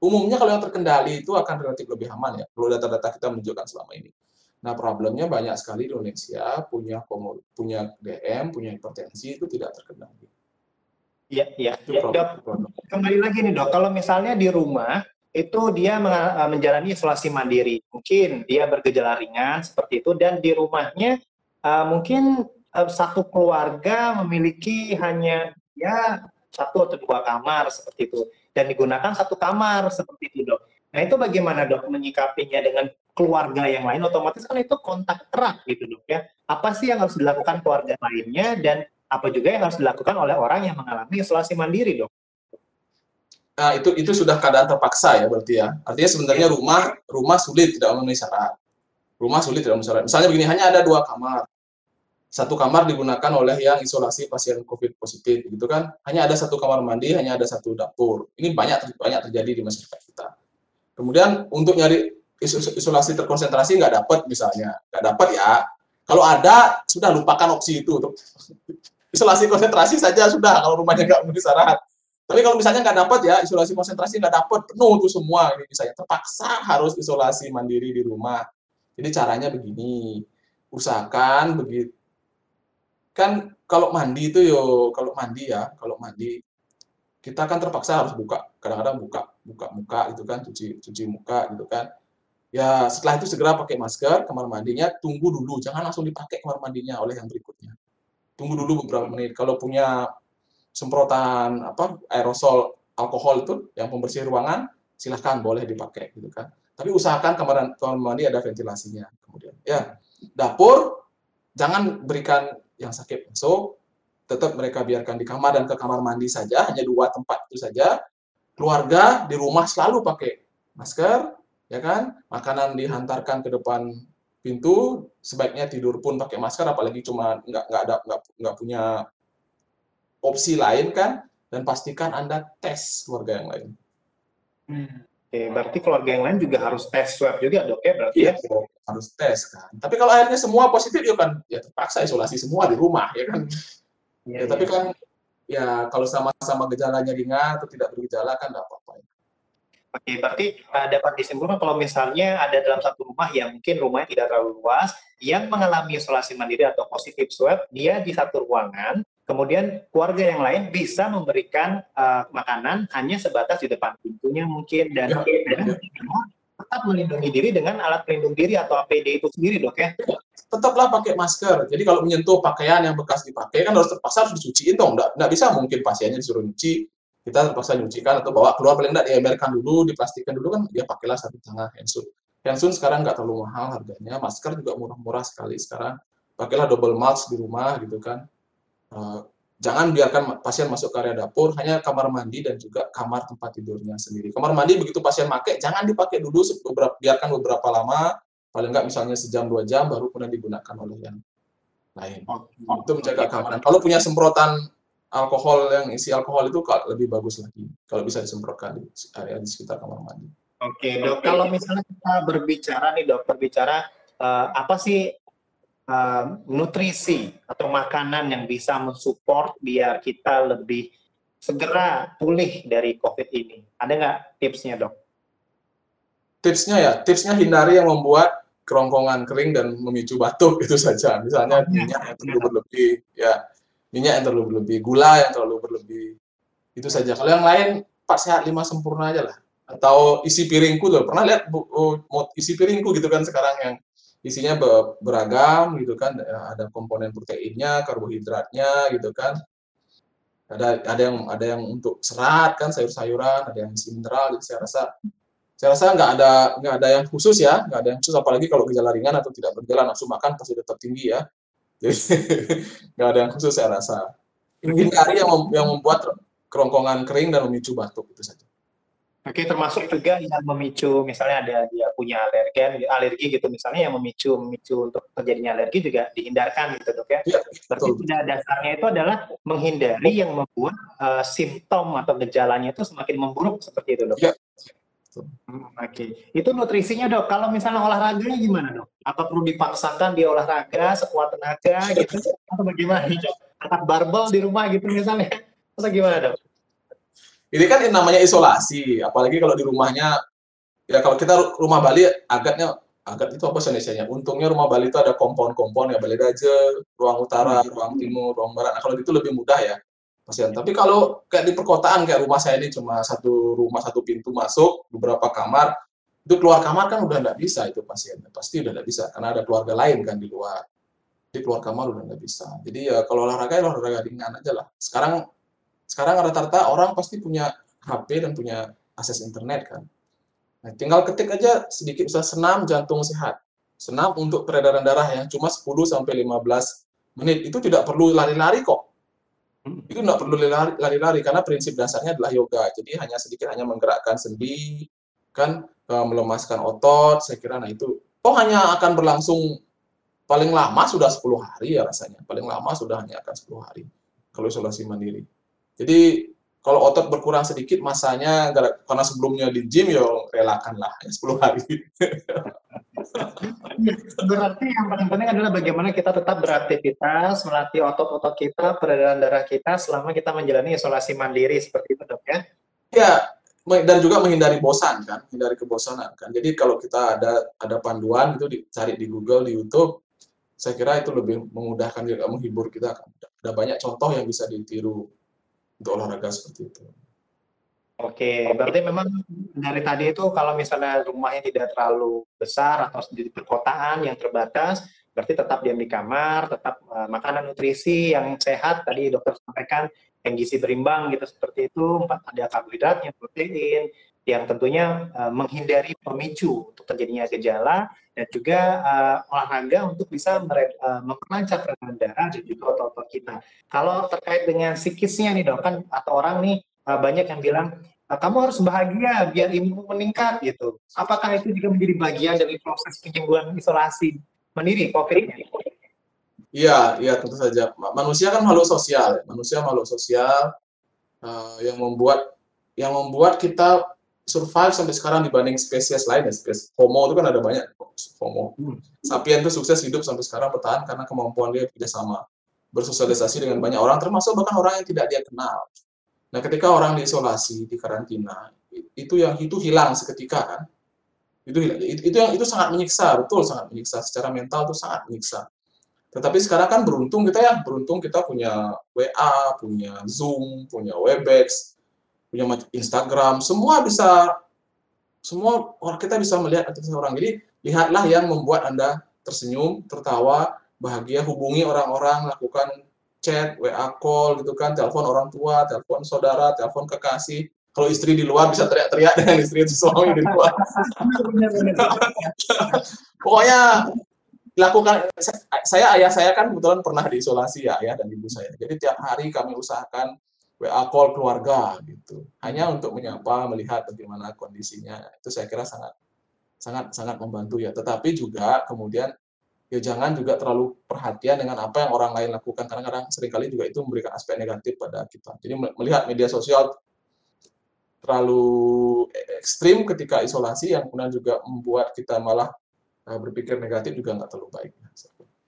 S2: umumnya kalau yang terkendali itu akan relatif lebih aman ya. Kalau data-data kita menunjukkan selama ini. Nah, problemnya banyak sekali di Indonesia punya punya DM, punya hipertensi itu tidak terkendali.
S1: Iya, iya. Ya, dok, kembali lagi nih dok, kalau misalnya di rumah itu dia eh, menjalani isolasi mandiri, mungkin dia bergejala ringan seperti itu, dan di rumahnya uh, mungkin uh, satu keluarga memiliki hanya ya satu atau dua kamar seperti itu, dan digunakan satu kamar seperti itu dok. Nah itu bagaimana dok menyikapinya dengan keluarga yang lain? Otomatis kan itu kontak erat gitu dok ya. Apa sih yang harus dilakukan keluarga lainnya dan apa juga yang harus dilakukan oleh orang yang mengalami isolasi mandiri, dok?
S2: Nah, itu itu sudah keadaan terpaksa ya berarti ya. Artinya sebenarnya iya. rumah rumah sulit tidak memenuhi syarat. Rumah sulit tidak memenuhi syarat. Misalnya begini, hanya ada dua kamar. Satu kamar digunakan oleh yang isolasi pasien COVID positif, gitu kan? Hanya ada satu kamar mandi, hanya ada satu dapur. Ini banyak banyak terjadi di masyarakat kita. Kemudian untuk nyari isolasi terkonsentrasi nggak dapat misalnya, nggak dapat ya. Kalau ada sudah lupakan opsi itu [laughs] isolasi konsentrasi saja sudah kalau rumahnya nggak memenuhi syarat. Tapi kalau misalnya nggak dapat ya isolasi konsentrasi nggak dapat penuh tuh semua ini misalnya terpaksa harus isolasi mandiri di rumah. Jadi caranya begini, usahakan begitu kan kalau mandi itu yo kalau mandi ya kalau mandi kita kan terpaksa harus buka kadang-kadang buka buka muka gitu kan cuci cuci muka gitu kan ya setelah itu segera pakai masker kamar mandinya tunggu dulu jangan langsung dipakai kamar mandinya oleh yang berikutnya tunggu dulu beberapa menit. Kalau punya semprotan apa aerosol alkohol itu yang pembersih ruangan, silahkan boleh dipakai gitu kan. Tapi usahakan kamar, kamar mandi ada ventilasinya. Kemudian ya dapur jangan berikan yang sakit masuk, tetap mereka biarkan di kamar dan ke kamar mandi saja, hanya dua tempat itu saja. Keluarga di rumah selalu pakai masker, ya kan? Makanan dihantarkan ke depan pintu sebaiknya tidur pun pakai masker apalagi cuma nggak nggak ada nggak nggak punya opsi lain kan dan pastikan anda tes keluarga yang lain.
S1: Hmm. Oke, berarti keluarga yang lain juga harus tes swab juga dok ya berarti
S2: iya, ya? harus tes kan. Tapi kalau akhirnya semua positif ya kan ya terpaksa isolasi semua di rumah ya kan. Ya, ya, ya. tapi kan ya kalau sama-sama gejalanya ringan atau tidak bergejala kan tidak apa-apa.
S1: Oke, berarti uh, dapat disimpulkan kalau misalnya ada dalam satu rumah yang mungkin rumahnya tidak terlalu luas, yang mengalami isolasi mandiri atau positif swab, dia di satu ruangan, kemudian keluarga yang lain bisa memberikan uh, makanan hanya sebatas di depan pintunya mungkin, dan, ya, dan ya. tetap melindungi diri dengan alat pelindung diri atau APD itu sendiri dok ya?
S2: Tetaplah pakai masker. Jadi kalau menyentuh pakaian yang bekas dipakai kan harus terpaksa harus dicuciin dong. Nggak, nggak bisa mungkin pasiennya disuruh nyuci kita terpaksa nyucikan atau bawa keluar paling tidak diemberkan dulu, diplastikan dulu kan dia pakailah satu tangan handsun. Handsun sekarang nggak terlalu mahal harganya, masker juga murah-murah sekali sekarang. Pakailah double mask di rumah gitu kan. Uh, jangan biarkan pasien masuk ke area dapur, hanya kamar mandi dan juga kamar tempat tidurnya sendiri. Kamar mandi begitu pasien pakai, jangan dipakai dulu, beberapa, biarkan beberapa lama, paling nggak misalnya sejam dua jam, baru kemudian digunakan oleh yang lain. Itu menjaga keamanan. Kalau punya semprotan alkohol yang isi alkohol itu lebih bagus lagi kalau bisa disemprotkan di area di sekitar kamar mandi.
S1: Oke dok, kalau misalnya kita berbicara nih dok, berbicara uh, apa sih uh, nutrisi atau makanan yang bisa mensupport biar kita lebih segera pulih dari COVID ini? Ada nggak tipsnya dok?
S2: tipsnya ya, tipsnya hindari yang membuat kerongkongan kering dan memicu batuk [laughs] itu saja. Misalnya minyak yang terlalu berlebih, ya minyak yang terlalu berlebih, gula yang terlalu berlebih, itu saja. Kalau yang lain, Pak sehat lima sempurna aja lah. Atau isi piringku loh, pernah lihat bu, oh, isi piringku gitu kan sekarang yang isinya beragam gitu kan, ada komponen proteinnya, karbohidratnya gitu kan, ada ada yang ada yang untuk serat kan sayur-sayuran ada yang mineral jadi saya rasa saya rasa nggak ada nggak ada yang khusus ya nggak ada yang khusus apalagi kalau gejala ringan atau tidak bergejala nafsu makan pasti tetap tinggi ya. [laughs] Jadi nggak ada yang khusus saya rasa. Hindari yang mem, yang membuat kerongkongan kering dan memicu batuk itu saja
S1: Oke, termasuk juga yang memicu, misalnya ada dia punya alergen, alergi gitu, misalnya yang memicu memicu untuk terjadinya alergi juga dihindarkan gitu dok ya. ya Berarti tidak dasarnya itu adalah menghindari yang membuat uh, simptom atau gejalanya itu semakin memburuk seperti itu dok. Ya. Hmm, Oke, okay. itu nutrisinya dok. Kalau misalnya olahraganya gimana dok? Apa perlu dipaksakan dia olahraga sekuat tenaga gitu? Atau bagaimana? Angkat barbel di rumah gitu misalnya? Atau gimana dok?
S2: Ini kan yang namanya isolasi, apalagi kalau di rumahnya ya kalau kita rumah Bali agaknya agak itu apa Indonesia Untungnya rumah Bali itu ada kompon-kompon ya Bali Raja, ruang utara, hmm. ruang timur, ruang barat. Nah, kalau itu lebih mudah ya pasien. Tapi kalau kayak di perkotaan kayak rumah saya ini cuma satu rumah satu pintu masuk, beberapa kamar, itu keluar kamar kan udah nggak bisa itu pasien. Pasti udah nggak bisa karena ada keluarga lain kan di luar. Jadi keluar kamar udah nggak bisa. Jadi ya kalau olahraga ya olahraga ringan aja lah. Sekarang sekarang rata-rata orang pasti punya HP dan punya akses internet kan. Nah, tinggal ketik aja sedikit bisa senam jantung sehat. Senam untuk peredaran darah yang cuma 10 sampai 15 menit. Itu tidak perlu lari-lari kok. Itu tidak perlu lari-lari karena prinsip dasarnya adalah yoga. Jadi hanya sedikit hanya menggerakkan sendi, kan eh, melemaskan otot, saya kira nah itu oh hanya akan berlangsung paling lama sudah 10 hari ya rasanya. Paling lama sudah hanya akan 10 hari kalau isolasi mandiri. Jadi kalau otot berkurang sedikit masanya karena sebelumnya di gym ya relakanlah ya 10 hari. [laughs]
S1: Berarti yang paling penting adalah bagaimana kita tetap beraktivitas, melatih otot-otot kita, peredaran darah kita selama kita menjalani isolasi mandiri seperti itu dok ya?
S2: Ya, dan juga menghindari bosan kan, menghindari kebosanan kan. Jadi kalau kita ada ada panduan itu dicari di Google, di YouTube, saya kira itu lebih memudahkan juga menghibur kita kan. Ada banyak contoh yang bisa ditiru untuk olahraga seperti itu.
S1: Oke, berarti memang dari tadi itu kalau misalnya rumahnya tidak terlalu besar atau di perkotaan yang terbatas, berarti tetap diam di kamar, tetap uh, makanan nutrisi yang sehat tadi dokter sampaikan yang gizi berimbang gitu seperti itu, ada karbohidratnya, protein, yang tentunya uh, menghindari pemicu untuk terjadinya gejala dan juga uh, olahraga untuk bisa uh, memperlancar tekanan darah dan juga otot-otot kita. Kalau terkait dengan psikisnya nih dok kan atau orang nih uh, banyak yang bilang kamu harus bahagia biar imun meningkat gitu. Apakah itu juga menjadi bagian dari proses penyembuhan isolasi mandiri COVID?
S2: Iya, iya tentu saja. Manusia kan makhluk sosial, manusia makhluk sosial uh, yang membuat yang membuat kita survive sampai sekarang dibanding spesies lain ya spesies Homo itu kan ada banyak Homo. Hmm. Sapien itu sukses hidup sampai sekarang bertahan karena kemampuan dia tidak sama bersosialisasi dengan banyak orang termasuk bahkan orang yang tidak dia kenal. Nah ketika orang diisolasi di karantina itu yang itu hilang seketika kan? Itu itu yang itu sangat menyiksa betul sangat menyiksa. Secara mental itu sangat menyiksa. Tetapi sekarang kan beruntung kita ya beruntung kita punya WA punya Zoom punya Webex punya Instagram, semua bisa semua orang kita bisa melihat aktivitas orang. Jadi lihatlah yang membuat Anda tersenyum, tertawa, bahagia, hubungi orang-orang, lakukan chat, WA call gitu kan, telepon orang tua, telepon saudara, telepon kekasih. Kalau istri di luar bisa teriak-teriak dengan istri suami di luar. [laughs] Pokoknya lakukan saya ayah saya kan kebetulan pernah diisolasi ya ayah dan ibu saya. Jadi tiap hari kami usahakan WA call keluarga gitu. Hanya untuk menyapa, melihat bagaimana kondisinya. Itu saya kira sangat sangat sangat membantu ya. Tetapi juga kemudian ya jangan juga terlalu perhatian dengan apa yang orang lain lakukan karena kadang sering kali juga itu memberikan aspek negatif pada kita. Jadi melihat media sosial terlalu ekstrim ketika isolasi yang kemudian juga membuat kita malah eh, berpikir negatif juga nggak terlalu baik.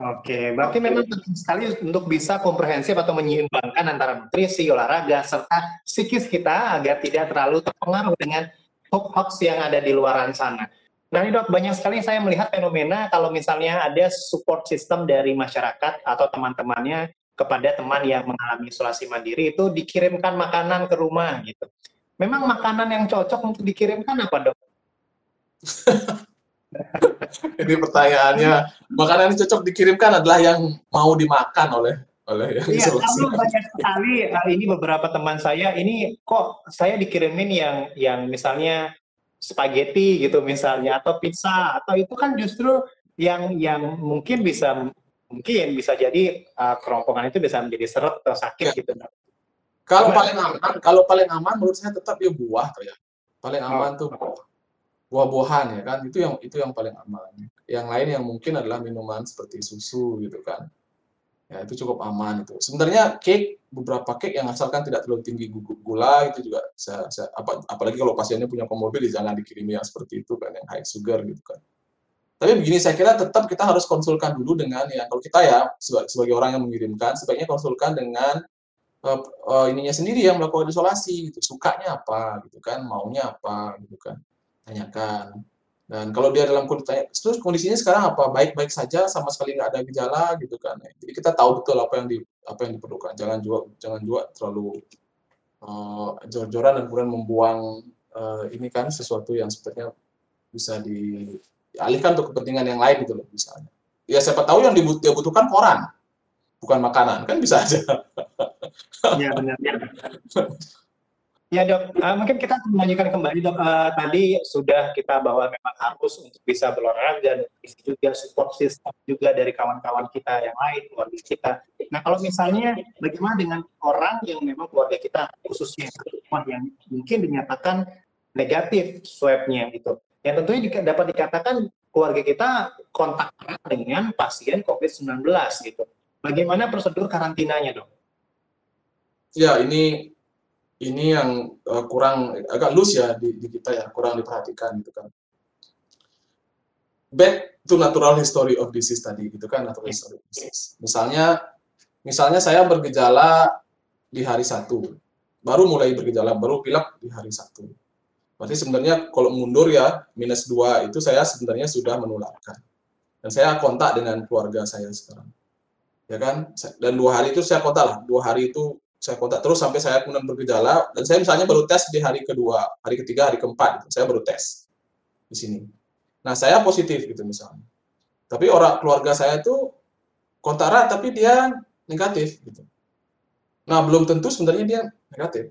S1: Oke, berarti memang penting sekali untuk bisa komprehensif atau menyeimbangkan antara nutrisi, olahraga, serta psikis kita agar tidak terlalu terpengaruh dengan hoax-hoax yang ada di luaran sana. Nah, ini dok, banyak sekali saya melihat fenomena kalau misalnya ada support system dari masyarakat atau teman-temannya kepada teman yang mengalami isolasi mandiri itu dikirimkan makanan ke rumah gitu. Memang makanan yang cocok untuk dikirimkan apa dok? [laughs] [laughs]
S2: ini pertanyaannya, makanan yang cocok dikirimkan adalah yang mau dimakan oleh oleh yang
S1: Iya, kalau banyak sekali hari ini beberapa teman saya ini kok saya dikirimin yang yang misalnya spaghetti gitu misalnya atau pizza atau itu kan justru yang yang mungkin bisa mungkin bisa jadi uh, kerongkongan itu bisa menjadi seret atau sakit ya. gitu.
S2: Kalau paling aman, kalau paling aman menurut saya tetap ya buah tuh ya. Paling aman oh. tuh buah-buahan ya kan itu yang itu yang paling aman. Yang lain yang mungkin adalah minuman seperti susu gitu kan. Ya, itu cukup aman itu. Sebenarnya cake beberapa cake yang asalkan tidak terlalu tinggi gula itu juga apa, apalagi kalau pasiennya punya komorbid jangan dikirimi yang seperti itu kan yang high sugar gitu kan. Tapi begini saya kira tetap kita harus konsulkan dulu dengan ya kalau kita ya sebagai orang yang mengirimkan sebaiknya konsulkan dengan uh, uh, ininya sendiri yang melakukan isolasi gitu. Sukanya apa gitu kan, maunya apa gitu kan. Tanyakan dan kalau dia dalam kondisi terus kondisinya sekarang apa? Baik-baik saja, sama sekali nggak ada gejala gitu kan. Jadi kita tahu betul apa yang di apa yang diperlukan. Jangan juga jangan juga terlalu uh, jor-joran dan kemudian membuang uh, ini kan sesuatu yang sebenarnya bisa dialihkan untuk kepentingan yang lain gitu loh misalnya. Ya siapa tahu yang dia butuhkan koran, bukan makanan kan bisa aja.
S1: Iya benar. [laughs] Ya dok, uh, mungkin kita melanjutkan kembali dok. Uh, tadi sudah kita bahwa memang harus untuk bisa berolahraga dan juga support system juga dari kawan-kawan kita yang lain, keluarga kita. Nah kalau misalnya bagaimana dengan orang yang memang keluarga kita khususnya yang mungkin dinyatakan negatif swabnya gitu. Yang tentunya dapat dikatakan keluarga kita kontak dengan pasien COVID-19 gitu. Bagaimana prosedur karantinanya dok?
S2: Ya ini ini yang uh, kurang agak loose ya di, di kita ya kurang diperhatikan gitu kan. Back to natural history of disease tadi gitu kan natural history of disease. Misalnya misalnya saya bergejala di hari satu baru mulai bergejala baru pilek di hari satu berarti sebenarnya kalau mundur ya minus dua itu saya sebenarnya sudah menularkan. Dan saya kontak dengan keluarga saya sekarang. Ya kan? Dan dua hari itu saya kontak lah. Dua hari itu saya kontak terus sampai saya kemudian bergejala dan saya misalnya baru tes di hari kedua, hari ketiga, hari keempat, gitu. saya baru tes di sini. Nah saya positif gitu misalnya, tapi orang keluarga saya itu kontak erat tapi dia negatif gitu. Nah belum tentu sebenarnya dia negatif,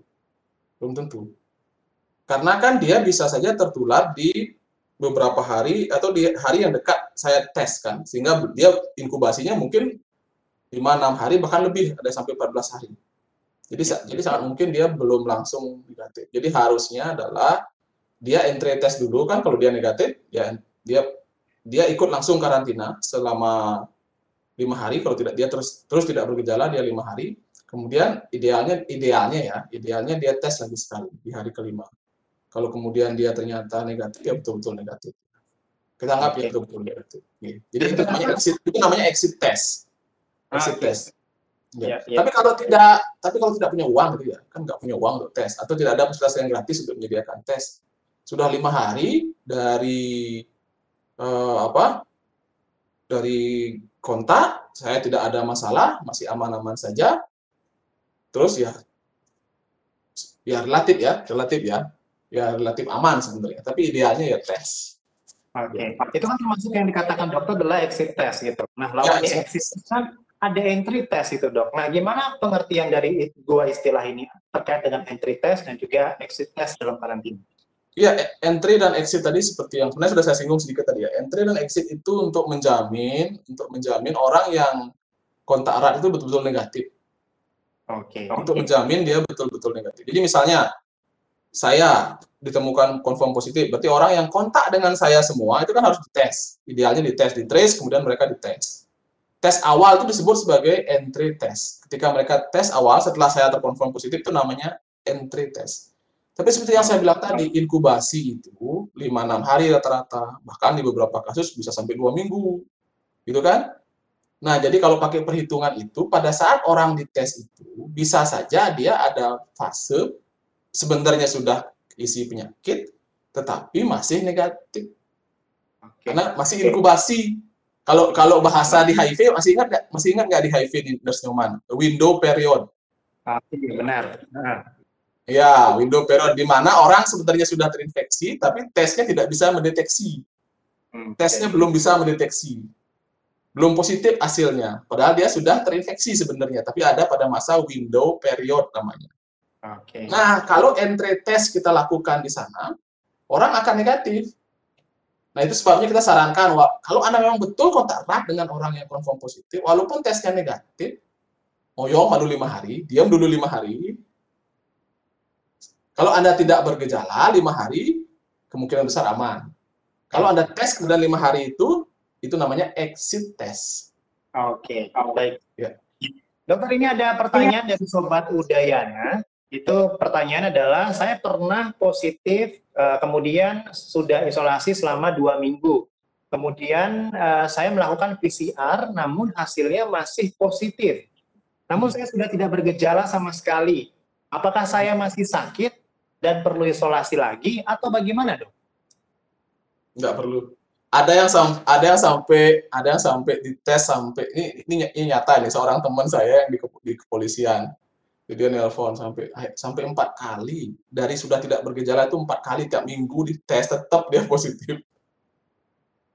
S2: belum tentu, karena kan dia bisa saja tertular di beberapa hari atau di hari yang dekat saya tes kan, sehingga dia inkubasinya mungkin 5-6 hari bahkan lebih ada sampai 14 hari. Jadi jadi sangat mungkin dia belum langsung negatif. Jadi harusnya adalah dia entry test dulu kan kalau dia negatif ya dia dia ikut langsung karantina selama lima hari. Kalau tidak dia terus terus tidak bergejala dia lima hari. Kemudian idealnya idealnya ya idealnya dia tes lagi sekali di hari kelima. Kalau kemudian dia ternyata negatif ya betul-betul negatif. Kita anggap okay. ya betul-betul negatif. Jadi itu namanya exit itu namanya exit test. Exit okay. test Ya. Ya, ya. Tapi kalau tidak, tapi kalau tidak punya uang gitu ya, kan nggak punya uang untuk tes, atau tidak ada fasilitas yang gratis untuk menyediakan tes. Sudah lima hari dari uh, apa? Dari kontak, saya tidak ada masalah, masih aman-aman saja. Terus ya, ya relatif ya, relatif ya, ya relatif aman sebenarnya. Tapi idealnya ya tes.
S1: Oke, okay. itu kan termasuk yang dikatakan dokter adalah exit test gitu. Nah, lawannya ya, exit test kan ada entry test itu dok. Nah, gimana pengertian dari dua istilah ini terkait dengan entry test dan juga exit test dalam karantina?
S2: Iya, entry dan exit tadi seperti yang sebenarnya sudah saya singgung sedikit tadi ya. Entry dan exit itu untuk menjamin, untuk menjamin orang yang kontak erat itu betul-betul negatif.
S1: Oke. Okay.
S2: Untuk menjamin dia betul-betul negatif. Jadi misalnya saya ditemukan confirm positif, berarti orang yang kontak dengan saya semua itu kan harus dites. Idealnya dites, di trace, kemudian mereka dites tes awal itu disebut sebagai entry test. Ketika mereka tes awal setelah saya terkonfirm positif itu namanya entry test. Tapi seperti yang saya bilang tadi, inkubasi itu 5-6 hari rata-rata, bahkan di beberapa kasus bisa sampai 2 minggu. Gitu kan? Nah, jadi kalau pakai perhitungan itu, pada saat orang dites itu, bisa saja dia ada fase sebenarnya sudah isi penyakit, tetapi masih negatif. Okay. Karena masih inkubasi. Kalau kalau bahasa di HIV masih ingat nggak? Masih ingat nggak di HIV di Nurse Newman? Window period.
S1: Ah, iya benar. Nah.
S2: Ya, window period di mana orang sebenarnya sudah terinfeksi, tapi tesnya tidak bisa mendeteksi. Hmm, tesnya okay. belum bisa mendeteksi. Belum positif hasilnya. Padahal dia sudah terinfeksi sebenarnya, tapi ada pada masa window period namanya. Okay. Nah, kalau entry test kita lakukan di sana, orang akan negatif. Nah, itu sebabnya kita sarankan, kalau Anda memang betul kontak erat dengan orang yang confirm positif, walaupun tesnya negatif, moyong malu lima hari, diam dulu lima hari. Kalau Anda tidak bergejala lima hari, kemungkinan besar aman. Kalau Anda tes kemudian lima hari itu, itu namanya exit test.
S1: Oke, okay. baik. Ya. Dokter, ini ada pertanyaan dari Sobat Udayana itu pertanyaan adalah saya pernah positif uh, kemudian sudah isolasi selama dua minggu. Kemudian uh, saya melakukan PCR namun hasilnya masih positif. Namun saya sudah tidak bergejala sama sekali. Apakah saya masih sakit dan perlu isolasi lagi atau bagaimana dok?
S2: Nggak perlu. Ada yang ada yang sampai ada yang sampai dites sampai ini, ini nyata nih seorang teman saya yang di kepolisian jadi dia nelpon sampai sampai empat kali. Dari sudah tidak bergejala itu empat kali tiap minggu dites tetap dia positif.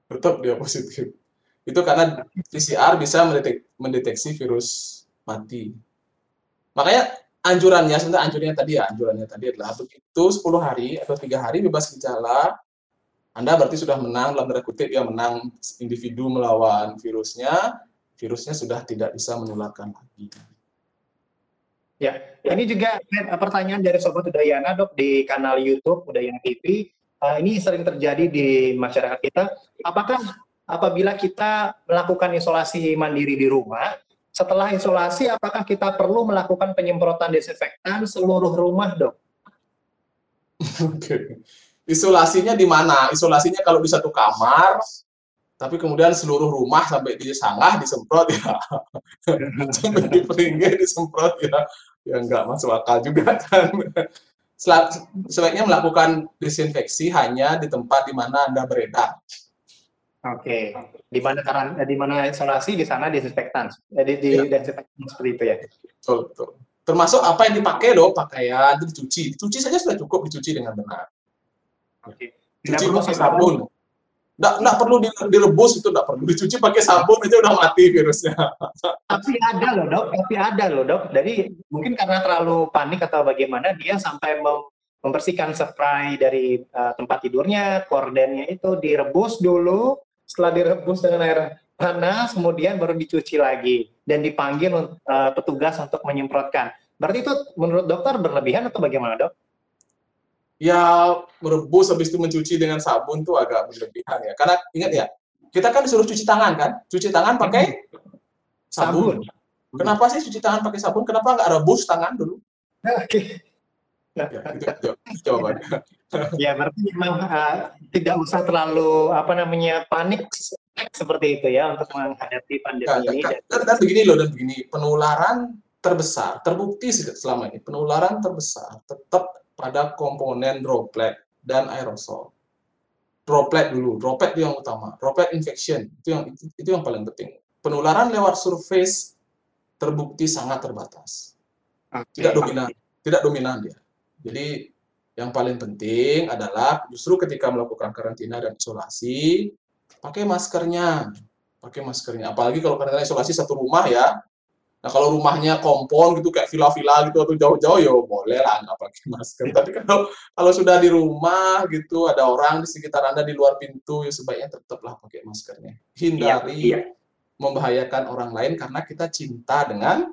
S2: Tetap dia positif. Itu karena PCR bisa mendetek, mendeteksi virus mati. Makanya anjurannya sebenarnya anjurannya tadi ya anjurannya tadi adalah begitu 10 hari atau tiga hari bebas gejala. Anda berarti sudah menang dalam tanda kutip ya menang individu melawan virusnya. Virusnya sudah tidak bisa menularkan lagi
S1: Ya, ini juga pertanyaan dari Sobat Udayana dok di kanal YouTube Udayana TV. Uh, ini sering terjadi di masyarakat kita. Apakah apabila kita melakukan isolasi mandiri di rumah, setelah isolasi apakah kita perlu melakukan penyemprotan desinfektan seluruh rumah dok? [laughs]
S2: Oke, isolasinya di mana? Isolasinya kalau di satu kamar, tapi kemudian seluruh rumah sampai di sanggah disemprot ya [laughs] sampai di peringgi disemprot ya ya nggak masuk akal juga kan sebaiknya melakukan disinfeksi hanya di tempat di mana anda beredar
S1: Oke, di mana karena di mana isolasi di sana disinfektan, jadi di ya. seperti itu ya.
S2: Betul, betul. Termasuk apa yang dipakai loh, pakaian itu dicuci, dicuci saja sudah cukup dicuci dengan benar. Oke. Cuci pakai sabun. Nggak, nggak perlu direbus itu nggak perlu dicuci pakai sabun aja udah mati virusnya. [laughs]
S1: Tapi ada loh dok, tapi ada loh dok. Jadi mungkin karena terlalu panik atau bagaimana dia sampai mem membersihkan spray dari uh, tempat tidurnya, kordennya itu direbus dulu. Setelah direbus dengan air panas, kemudian baru dicuci lagi dan dipanggil uh, petugas untuk menyemprotkan. Berarti itu menurut dokter berlebihan atau bagaimana dok?
S2: Ya merebus habis itu mencuci dengan sabun tuh agak berlebihan ya. Karena ingat ya, kita kan disuruh cuci tangan kan? Cuci tangan pakai sabun. sabun. Kenapa sih cuci tangan pakai sabun? Kenapa nggak rebus tangan dulu? [laughs]
S1: Oke. Ya, itu jawabannya. [laughs] ya, berarti memang uh, tidak usah terlalu apa namanya panik seperti itu ya untuk menghadapi pandemi nah, ini.
S2: Dan, dan, dan begini loh dan begini, penularan terbesar terbukti selama ini penularan terbesar tetap pada komponen droplet dan aerosol. Droplet dulu, droplet itu yang utama. Droplet infection itu yang itu, itu yang paling penting. Penularan lewat surface terbukti sangat terbatas. Tidak dominan, tidak dominan dia. Jadi yang paling penting adalah justru ketika melakukan karantina dan isolasi, pakai maskernya. Pakai maskernya. Apalagi kalau karantina isolasi satu rumah ya, Nah kalau rumahnya kompon gitu kayak villa-villa gitu atau jauh-jauh ya boleh lah nggak pakai masker. Tapi kalau kalau sudah di rumah gitu ada orang di sekitar anda di luar pintu ya sebaiknya tetaplah pakai maskernya. Hindari iya, iya. membahayakan orang lain karena kita cinta dengan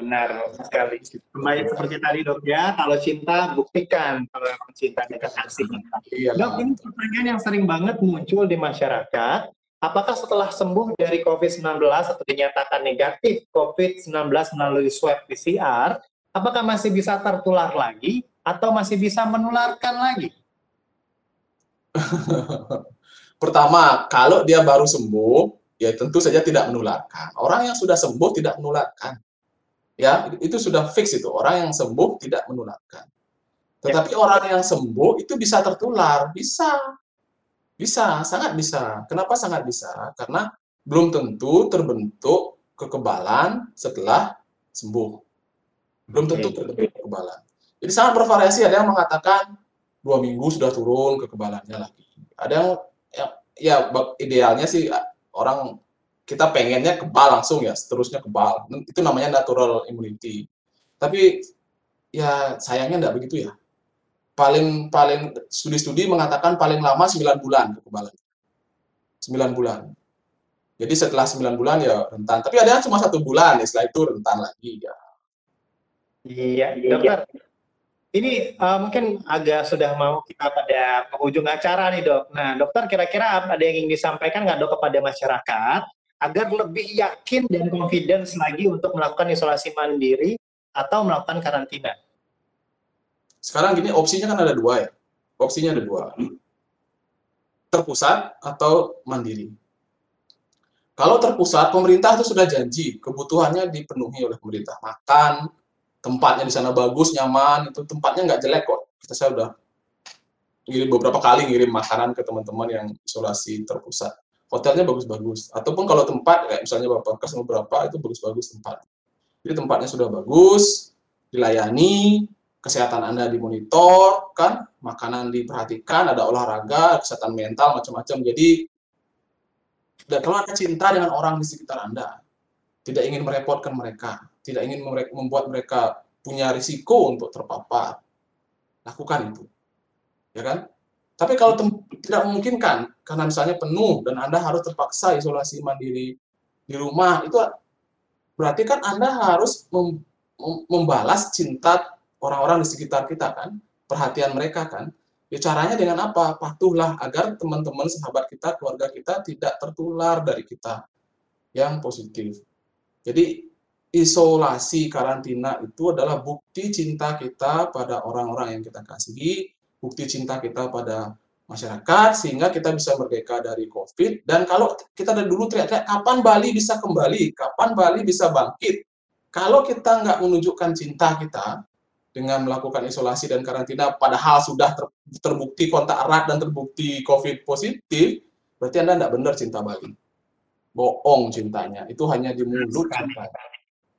S1: benar sekali. Kembali seperti tadi dok ya, kalau cinta buktikan kalau cinta dengan kasih. Iya, dok ini pertanyaan yang sering banget muncul di masyarakat apakah setelah sembuh dari COVID-19 atau dinyatakan negatif COVID-19 melalui swab PCR, apakah masih bisa tertular lagi atau masih bisa menularkan lagi? [laughs]
S2: Pertama, kalau dia baru sembuh, ya tentu saja tidak menularkan. Orang yang sudah sembuh tidak menularkan. Ya, itu sudah fix itu. Orang yang sembuh tidak menularkan. Tetapi ya. orang yang sembuh itu bisa tertular, bisa Bisa, sangat bisa. Kenapa sangat bisa? Karena belum tentu terbentuk kekebalan setelah sembuh. Belum tentu terbentuk kekebalan. Jadi sangat bervariasi. Ada yang mengatakan dua minggu sudah turun kekebalannya lagi. Ada yang ya, ya idealnya sih orang kita pengennya kebal langsung ya, seterusnya kebal. Itu namanya natural immunity. Tapi ya sayangnya enggak begitu ya paling paling studi-studi mengatakan paling lama 9 bulan kekebalan. 9 bulan. Jadi setelah 9 bulan ya rentan. Tapi ada cuma satu bulan, ya setelah itu rentan lagi ya.
S1: Iya, dokter. Ini uh, mungkin agak sudah mau kita pada penghujung acara nih dok. Nah dokter kira-kira ada yang ingin disampaikan nggak dok kepada masyarakat agar lebih yakin dan confidence lagi untuk melakukan isolasi mandiri atau melakukan karantina?
S2: Sekarang gini, opsinya kan ada dua ya. Opsinya ada dua. Terpusat atau mandiri. Kalau terpusat, pemerintah itu sudah janji, kebutuhannya dipenuhi oleh pemerintah. Makan, tempatnya di sana bagus, nyaman, itu tempatnya nggak jelek kok. Kita saya udah ngirim beberapa kali ngirim makanan ke teman-teman yang isolasi terpusat. Hotelnya bagus-bagus. Ataupun kalau tempat, kayak misalnya Bapak Kes beberapa, itu bagus-bagus tempat. Jadi tempatnya sudah bagus, dilayani, kesehatan Anda dimonitor, kan, makanan diperhatikan, ada olahraga, kesehatan mental, macam-macam. Jadi, dan kalau ada cinta dengan orang di sekitar Anda, tidak ingin merepotkan mereka, tidak ingin membuat mereka punya risiko untuk terpapar, lakukan itu. Ya kan? Tapi kalau tidak memungkinkan, karena misalnya penuh dan Anda harus terpaksa isolasi mandiri di rumah, itu berarti kan Anda harus membalas cinta orang-orang di sekitar kita kan, perhatian mereka kan. Ya caranya dengan apa? Patuhlah agar teman-teman, sahabat kita, keluarga kita tidak tertular dari kita yang positif. Jadi isolasi karantina itu adalah bukti cinta kita pada orang-orang yang kita kasihi, bukti cinta kita pada masyarakat sehingga kita bisa merdeka dari COVID. Dan kalau kita dari dulu teriak-teriak, kapan Bali bisa kembali? Kapan Bali bisa bangkit? Kalau kita nggak menunjukkan cinta kita, dengan melakukan isolasi dan karantina padahal sudah ter, terbukti kontak erat dan terbukti COVID positif, berarti Anda tidak benar cinta Bali. Bohong cintanya. Itu hanya di mulut cinta.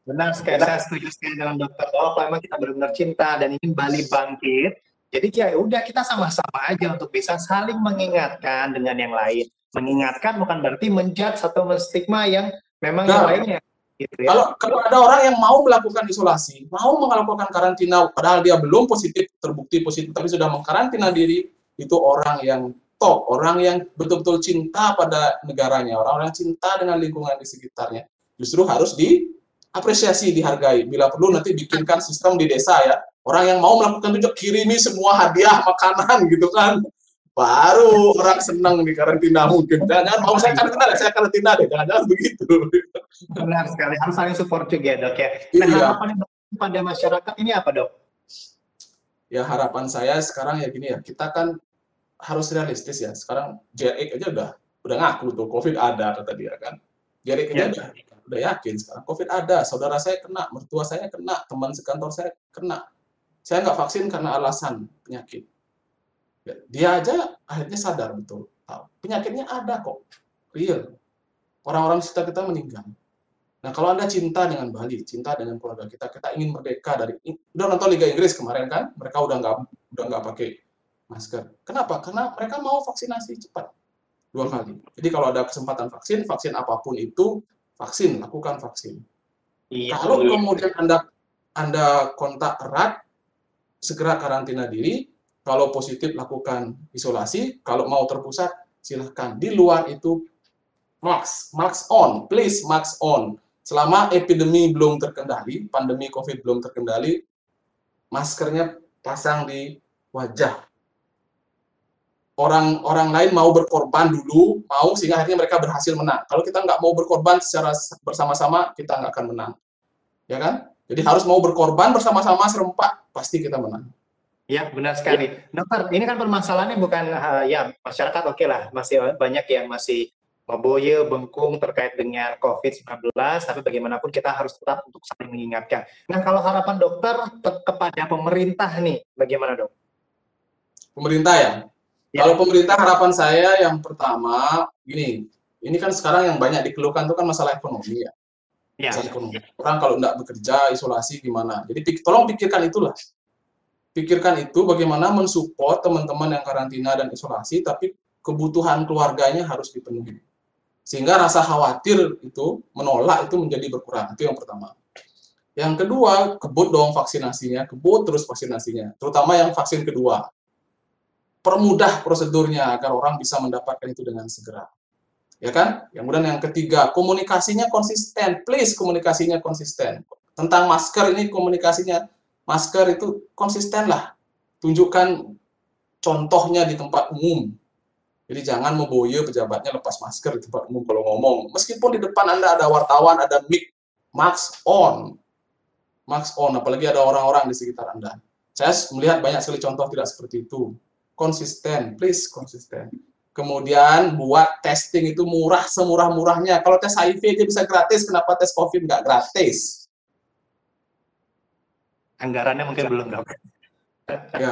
S1: Benar sekali, saya setuju sekali dengan dokter bahwa kalau memang kita benar-benar cinta dan ingin Bali bangkit, jadi ya udah kita sama-sama aja untuk bisa saling mengingatkan dengan yang lain. Mengingatkan bukan berarti menjudge atau menstigma yang memang nah, yang lainnya.
S2: Gitu ya. Kalau kalau ada orang yang mau melakukan isolasi, mau melakukan karantina, padahal dia belum positif terbukti positif, tapi sudah mengkarantina diri, itu orang yang top, orang yang betul-betul cinta pada negaranya, orang-orang cinta dengan lingkungan di sekitarnya, justru harus diapresiasi, dihargai. Bila perlu nanti bikinkan sistem di desa ya, orang yang mau melakukan itu kirimi semua hadiah makanan gitu kan baru orang senang di karantina mungkin. Jangan mau saya karantina deh, saya karantina deh. Jangan-jangan begitu.
S1: Benar sekali. Harus saling support juga dok ya. Nah iya. harapan pada masyarakat ini apa dok?
S2: Ya harapan saya sekarang ya gini ya. Kita kan harus realistis ya. Sekarang JRX aja udah udah ngaku tuh COVID ada kata dia kan. JRX aja ya. udah, udah yakin sekarang COVID ada. Saudara saya kena, mertua saya kena, teman sekantor saya kena. Saya nggak vaksin karena alasan penyakit Ya, dia aja akhirnya sadar betul. Penyakitnya ada kok, real. Orang-orang sekitar kita meninggal. Nah, kalau Anda cinta dengan Bali, cinta dengan keluarga kita, kita ingin merdeka dari udah nonton Liga Inggris kemarin kan, mereka udah nggak udah nggak pakai masker. Kenapa? Karena mereka mau vaksinasi cepat dua kali. Jadi kalau ada kesempatan vaksin, vaksin apa pun itu vaksin, lakukan vaksin. Iya, kalau kemudian Anda Anda kontak erat, segera karantina diri, kalau positif lakukan isolasi, kalau mau terpusat silahkan. Di luar itu mask, mask on, please mask on. Selama epidemi belum terkendali, pandemi COVID belum terkendali, maskernya pasang di wajah. Orang-orang lain mau berkorban dulu, mau sehingga akhirnya mereka berhasil menang. Kalau kita nggak mau berkorban secara bersama-sama, kita nggak akan menang. Ya kan? Jadi harus mau berkorban bersama-sama serempak, pasti kita menang.
S1: Ya, benar sekali. Ya. Dokter, ini kan permasalahannya bukan uh, ya masyarakat oke okay lah, masih banyak yang masih memboye, bengkung terkait dengan COVID-19, tapi bagaimanapun kita harus tetap untuk saling mengingatkan. Nah, kalau harapan dokter kepada pemerintah nih, bagaimana dok?
S2: Pemerintah ya? Ya. Kalau pemerintah harapan saya yang pertama, gini, ini kan sekarang yang banyak dikeluhkan itu kan masalah ekonomi ya. Ya. Masalah ekonomi. Orang kalau tidak bekerja, isolasi gimana. Jadi tolong pikirkan itulah. Pikirkan itu bagaimana mensupport teman-teman yang karantina dan isolasi, tapi kebutuhan keluarganya harus dipenuhi. Sehingga rasa khawatir itu, menolak itu menjadi berkurang. Itu yang pertama. Yang kedua, kebut dong vaksinasinya, kebut terus vaksinasinya, terutama yang vaksin kedua permudah prosedurnya agar orang bisa mendapatkan itu dengan segera. Ya kan? Yang kemudian yang ketiga, komunikasinya konsisten. Please komunikasinya konsisten. Tentang masker ini komunikasinya masker itu konsisten lah. Tunjukkan contohnya di tempat umum. Jadi jangan memboye pejabatnya lepas masker di tempat umum kalau ngomong. Meskipun di depan Anda ada wartawan, ada mic, mask on. Mask on, apalagi ada orang-orang di sekitar Anda. Saya melihat banyak sekali contoh tidak seperti itu konsisten, please konsisten. Kemudian buat testing itu murah semurah-murahnya. Kalau tes HIV aja bisa gratis, kenapa tes COVID nggak gratis?
S1: Anggarannya mungkin belum dapat.
S2: Ya, ya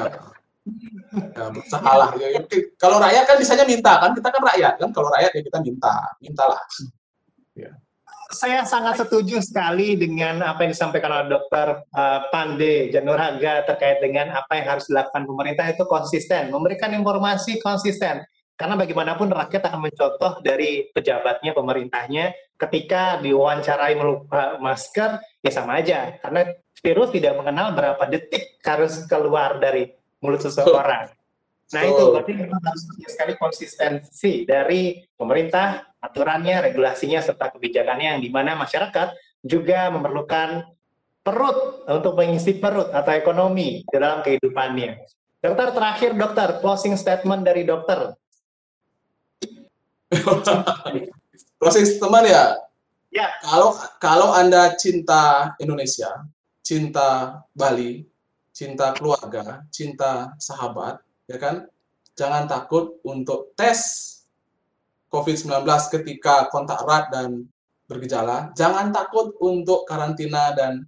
S2: salah. Ya, ya, kalau rakyat kan bisanya minta kan, kita kan rakyat kan. Kalau rakyat ya kita minta, mintalah.
S1: Ya saya sangat setuju sekali dengan apa yang disampaikan oleh Dr. Uh, Pande Januraga terkait dengan apa yang harus dilakukan pemerintah itu konsisten, memberikan informasi konsisten. Karena bagaimanapun rakyat akan mencontoh dari pejabatnya, pemerintahnya, ketika diwawancarai melupa masker, ya sama aja. Karena virus tidak mengenal berapa detik harus keluar dari mulut seseorang. Nah so, itu berarti memang harus sekali konsistensi dari pemerintah, aturannya, regulasinya, serta kebijakannya yang di mana masyarakat juga memerlukan perut untuk mengisi perut atau ekonomi di dalam kehidupannya. Dokter terakhir dokter, closing statement dari dokter. [laughs]
S2: closing statement ya. Ya. Kalau kalau anda cinta Indonesia, cinta Bali, cinta keluarga, cinta sahabat, ya kan? Jangan takut untuk tes COVID-19 ketika kontak erat dan bergejala. Jangan takut untuk karantina dan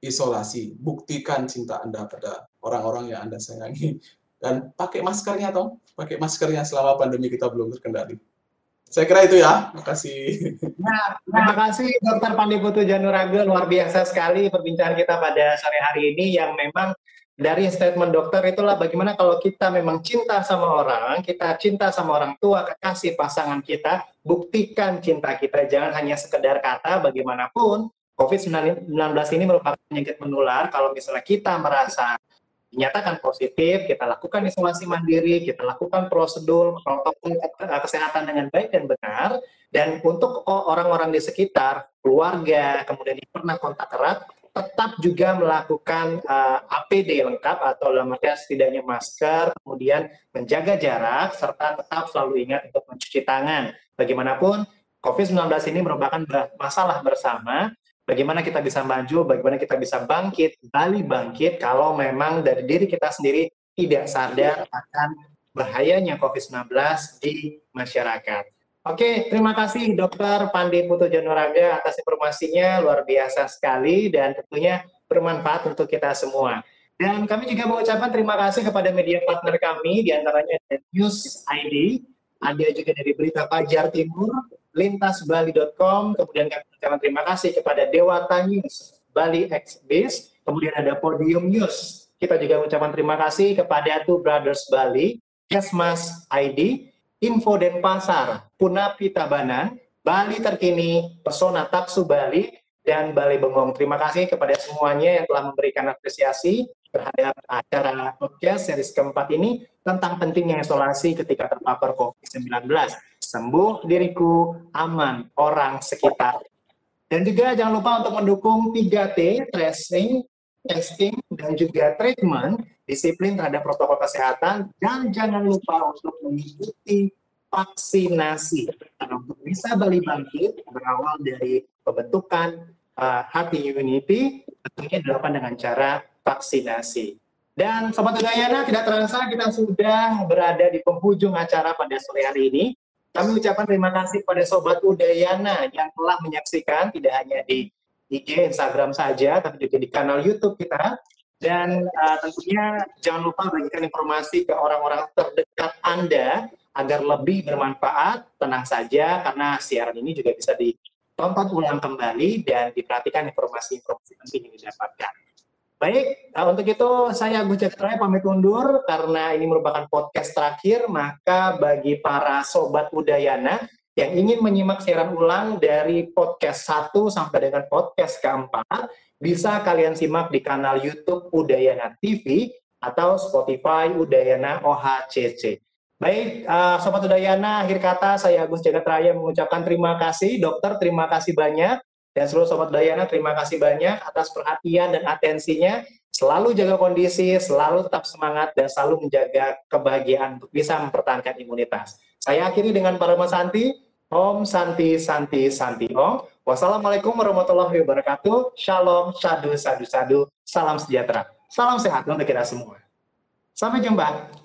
S2: isolasi. Buktikan cinta Anda pada orang-orang yang Anda sayangi. Dan pakai maskernya, Tom. Pakai maskernya selama pandemi kita belum terkendali. Saya kira itu ya. Terima kasih.
S1: Nah, terima kasih Dr. Pandiputu Januraga. Luar biasa sekali perbincangan kita pada sore hari ini yang memang dari statement dokter itulah bagaimana kalau kita memang cinta sama orang, kita cinta sama orang tua, kekasih pasangan kita, buktikan cinta kita. Jangan hanya sekedar kata, bagaimanapun COVID-19 ini merupakan penyakit menular. Kalau misalnya kita merasa dinyatakan positif, kita lakukan isolasi mandiri, kita lakukan prosedur protokol kesehatan dengan baik dan benar. Dan untuk orang-orang di sekitar, keluarga, kemudian yang pernah kontak erat, tetap juga melakukan uh, eh, APD lengkap atau dalam artian setidaknya masker, kemudian menjaga jarak, serta tetap selalu ingat untuk mencuci tangan. Bagaimanapun, COVID-19 ini merupakan masalah bersama, bagaimana kita bisa maju, bagaimana kita bisa bangkit, balik bangkit kalau memang dari diri kita sendiri tidak sadar akan bahayanya COVID-19 di masyarakat. Oke, terima kasih Dokter Pandi Putu Januraga atas informasinya luar biasa sekali dan tentunya bermanfaat untuk kita semua. Dan kami juga mengucapkan terima kasih kepada media partner kami, di antaranya News ID, ada juga dari Berita Pajar Timur, lintasbali.com, kemudian kami mengucapkan terima kasih kepada Dewata News, Bali Exbis, kemudian ada Podium News. Kita juga mengucapkan terima kasih kepada Two Brothers Bali, Kesmas ID, Info Denpasar, Punapi Tabanan, Bali Terkini, Pesona Taksu Bali, dan Bali Bengong. Terima kasih kepada semuanya yang telah memberikan apresiasi terhadap acara podcast series keempat ini tentang pentingnya isolasi ketika terpapar COVID-19. Sembuh diriku, aman orang sekitar. Dan juga jangan lupa untuk mendukung 3T, tracing, testing, dan juga treatment disiplin terhadap protokol kesehatan, dan jangan lupa untuk mengikuti vaksinasi. Karena untuk bisa Bali bangkit berawal dari pembentukan uh, herd immunity, tentunya dilakukan dengan cara vaksinasi. Dan Sobat Udayana, tidak terasa kita sudah berada di penghujung acara pada sore hari ini. Kami ucapkan terima kasih kepada Sobat Udayana yang telah menyaksikan tidak hanya di IG, Instagram saja, tapi juga di kanal YouTube kita Dan uh, tentunya jangan lupa bagikan informasi ke orang-orang terdekat Anda agar lebih bermanfaat. Tenang saja karena siaran ini juga bisa ditonton ulang kembali dan diperhatikan informasi-informasi penting yang didapatkan. Baik, uh, untuk itu saya Agus Cakra pamit undur karena ini merupakan podcast terakhir, maka bagi para sobat Udayana yang ingin menyimak siaran ulang dari podcast 1 sampai dengan podcast keempat, bisa kalian simak di kanal YouTube Udayana TV atau Spotify Udayana OHCC. Baik, uh, Sobat Udayana, akhir kata saya Agus Jagat Raya mengucapkan terima kasih. Dokter, terima kasih banyak. Dan seluruh Sobat Udayana, terima kasih banyak atas perhatian dan atensinya. Selalu jaga kondisi, selalu tetap semangat, dan selalu menjaga kebahagiaan untuk bisa mempertahankan imunitas. Saya akhiri dengan para Santi. Om Santi Santi Santi Om. Wassalamualaikum warahmatullahi wabarakatuh. Shalom, sadu, sadu, sadu. Salam sejahtera. Salam sehat untuk kita semua. Sampai jumpa.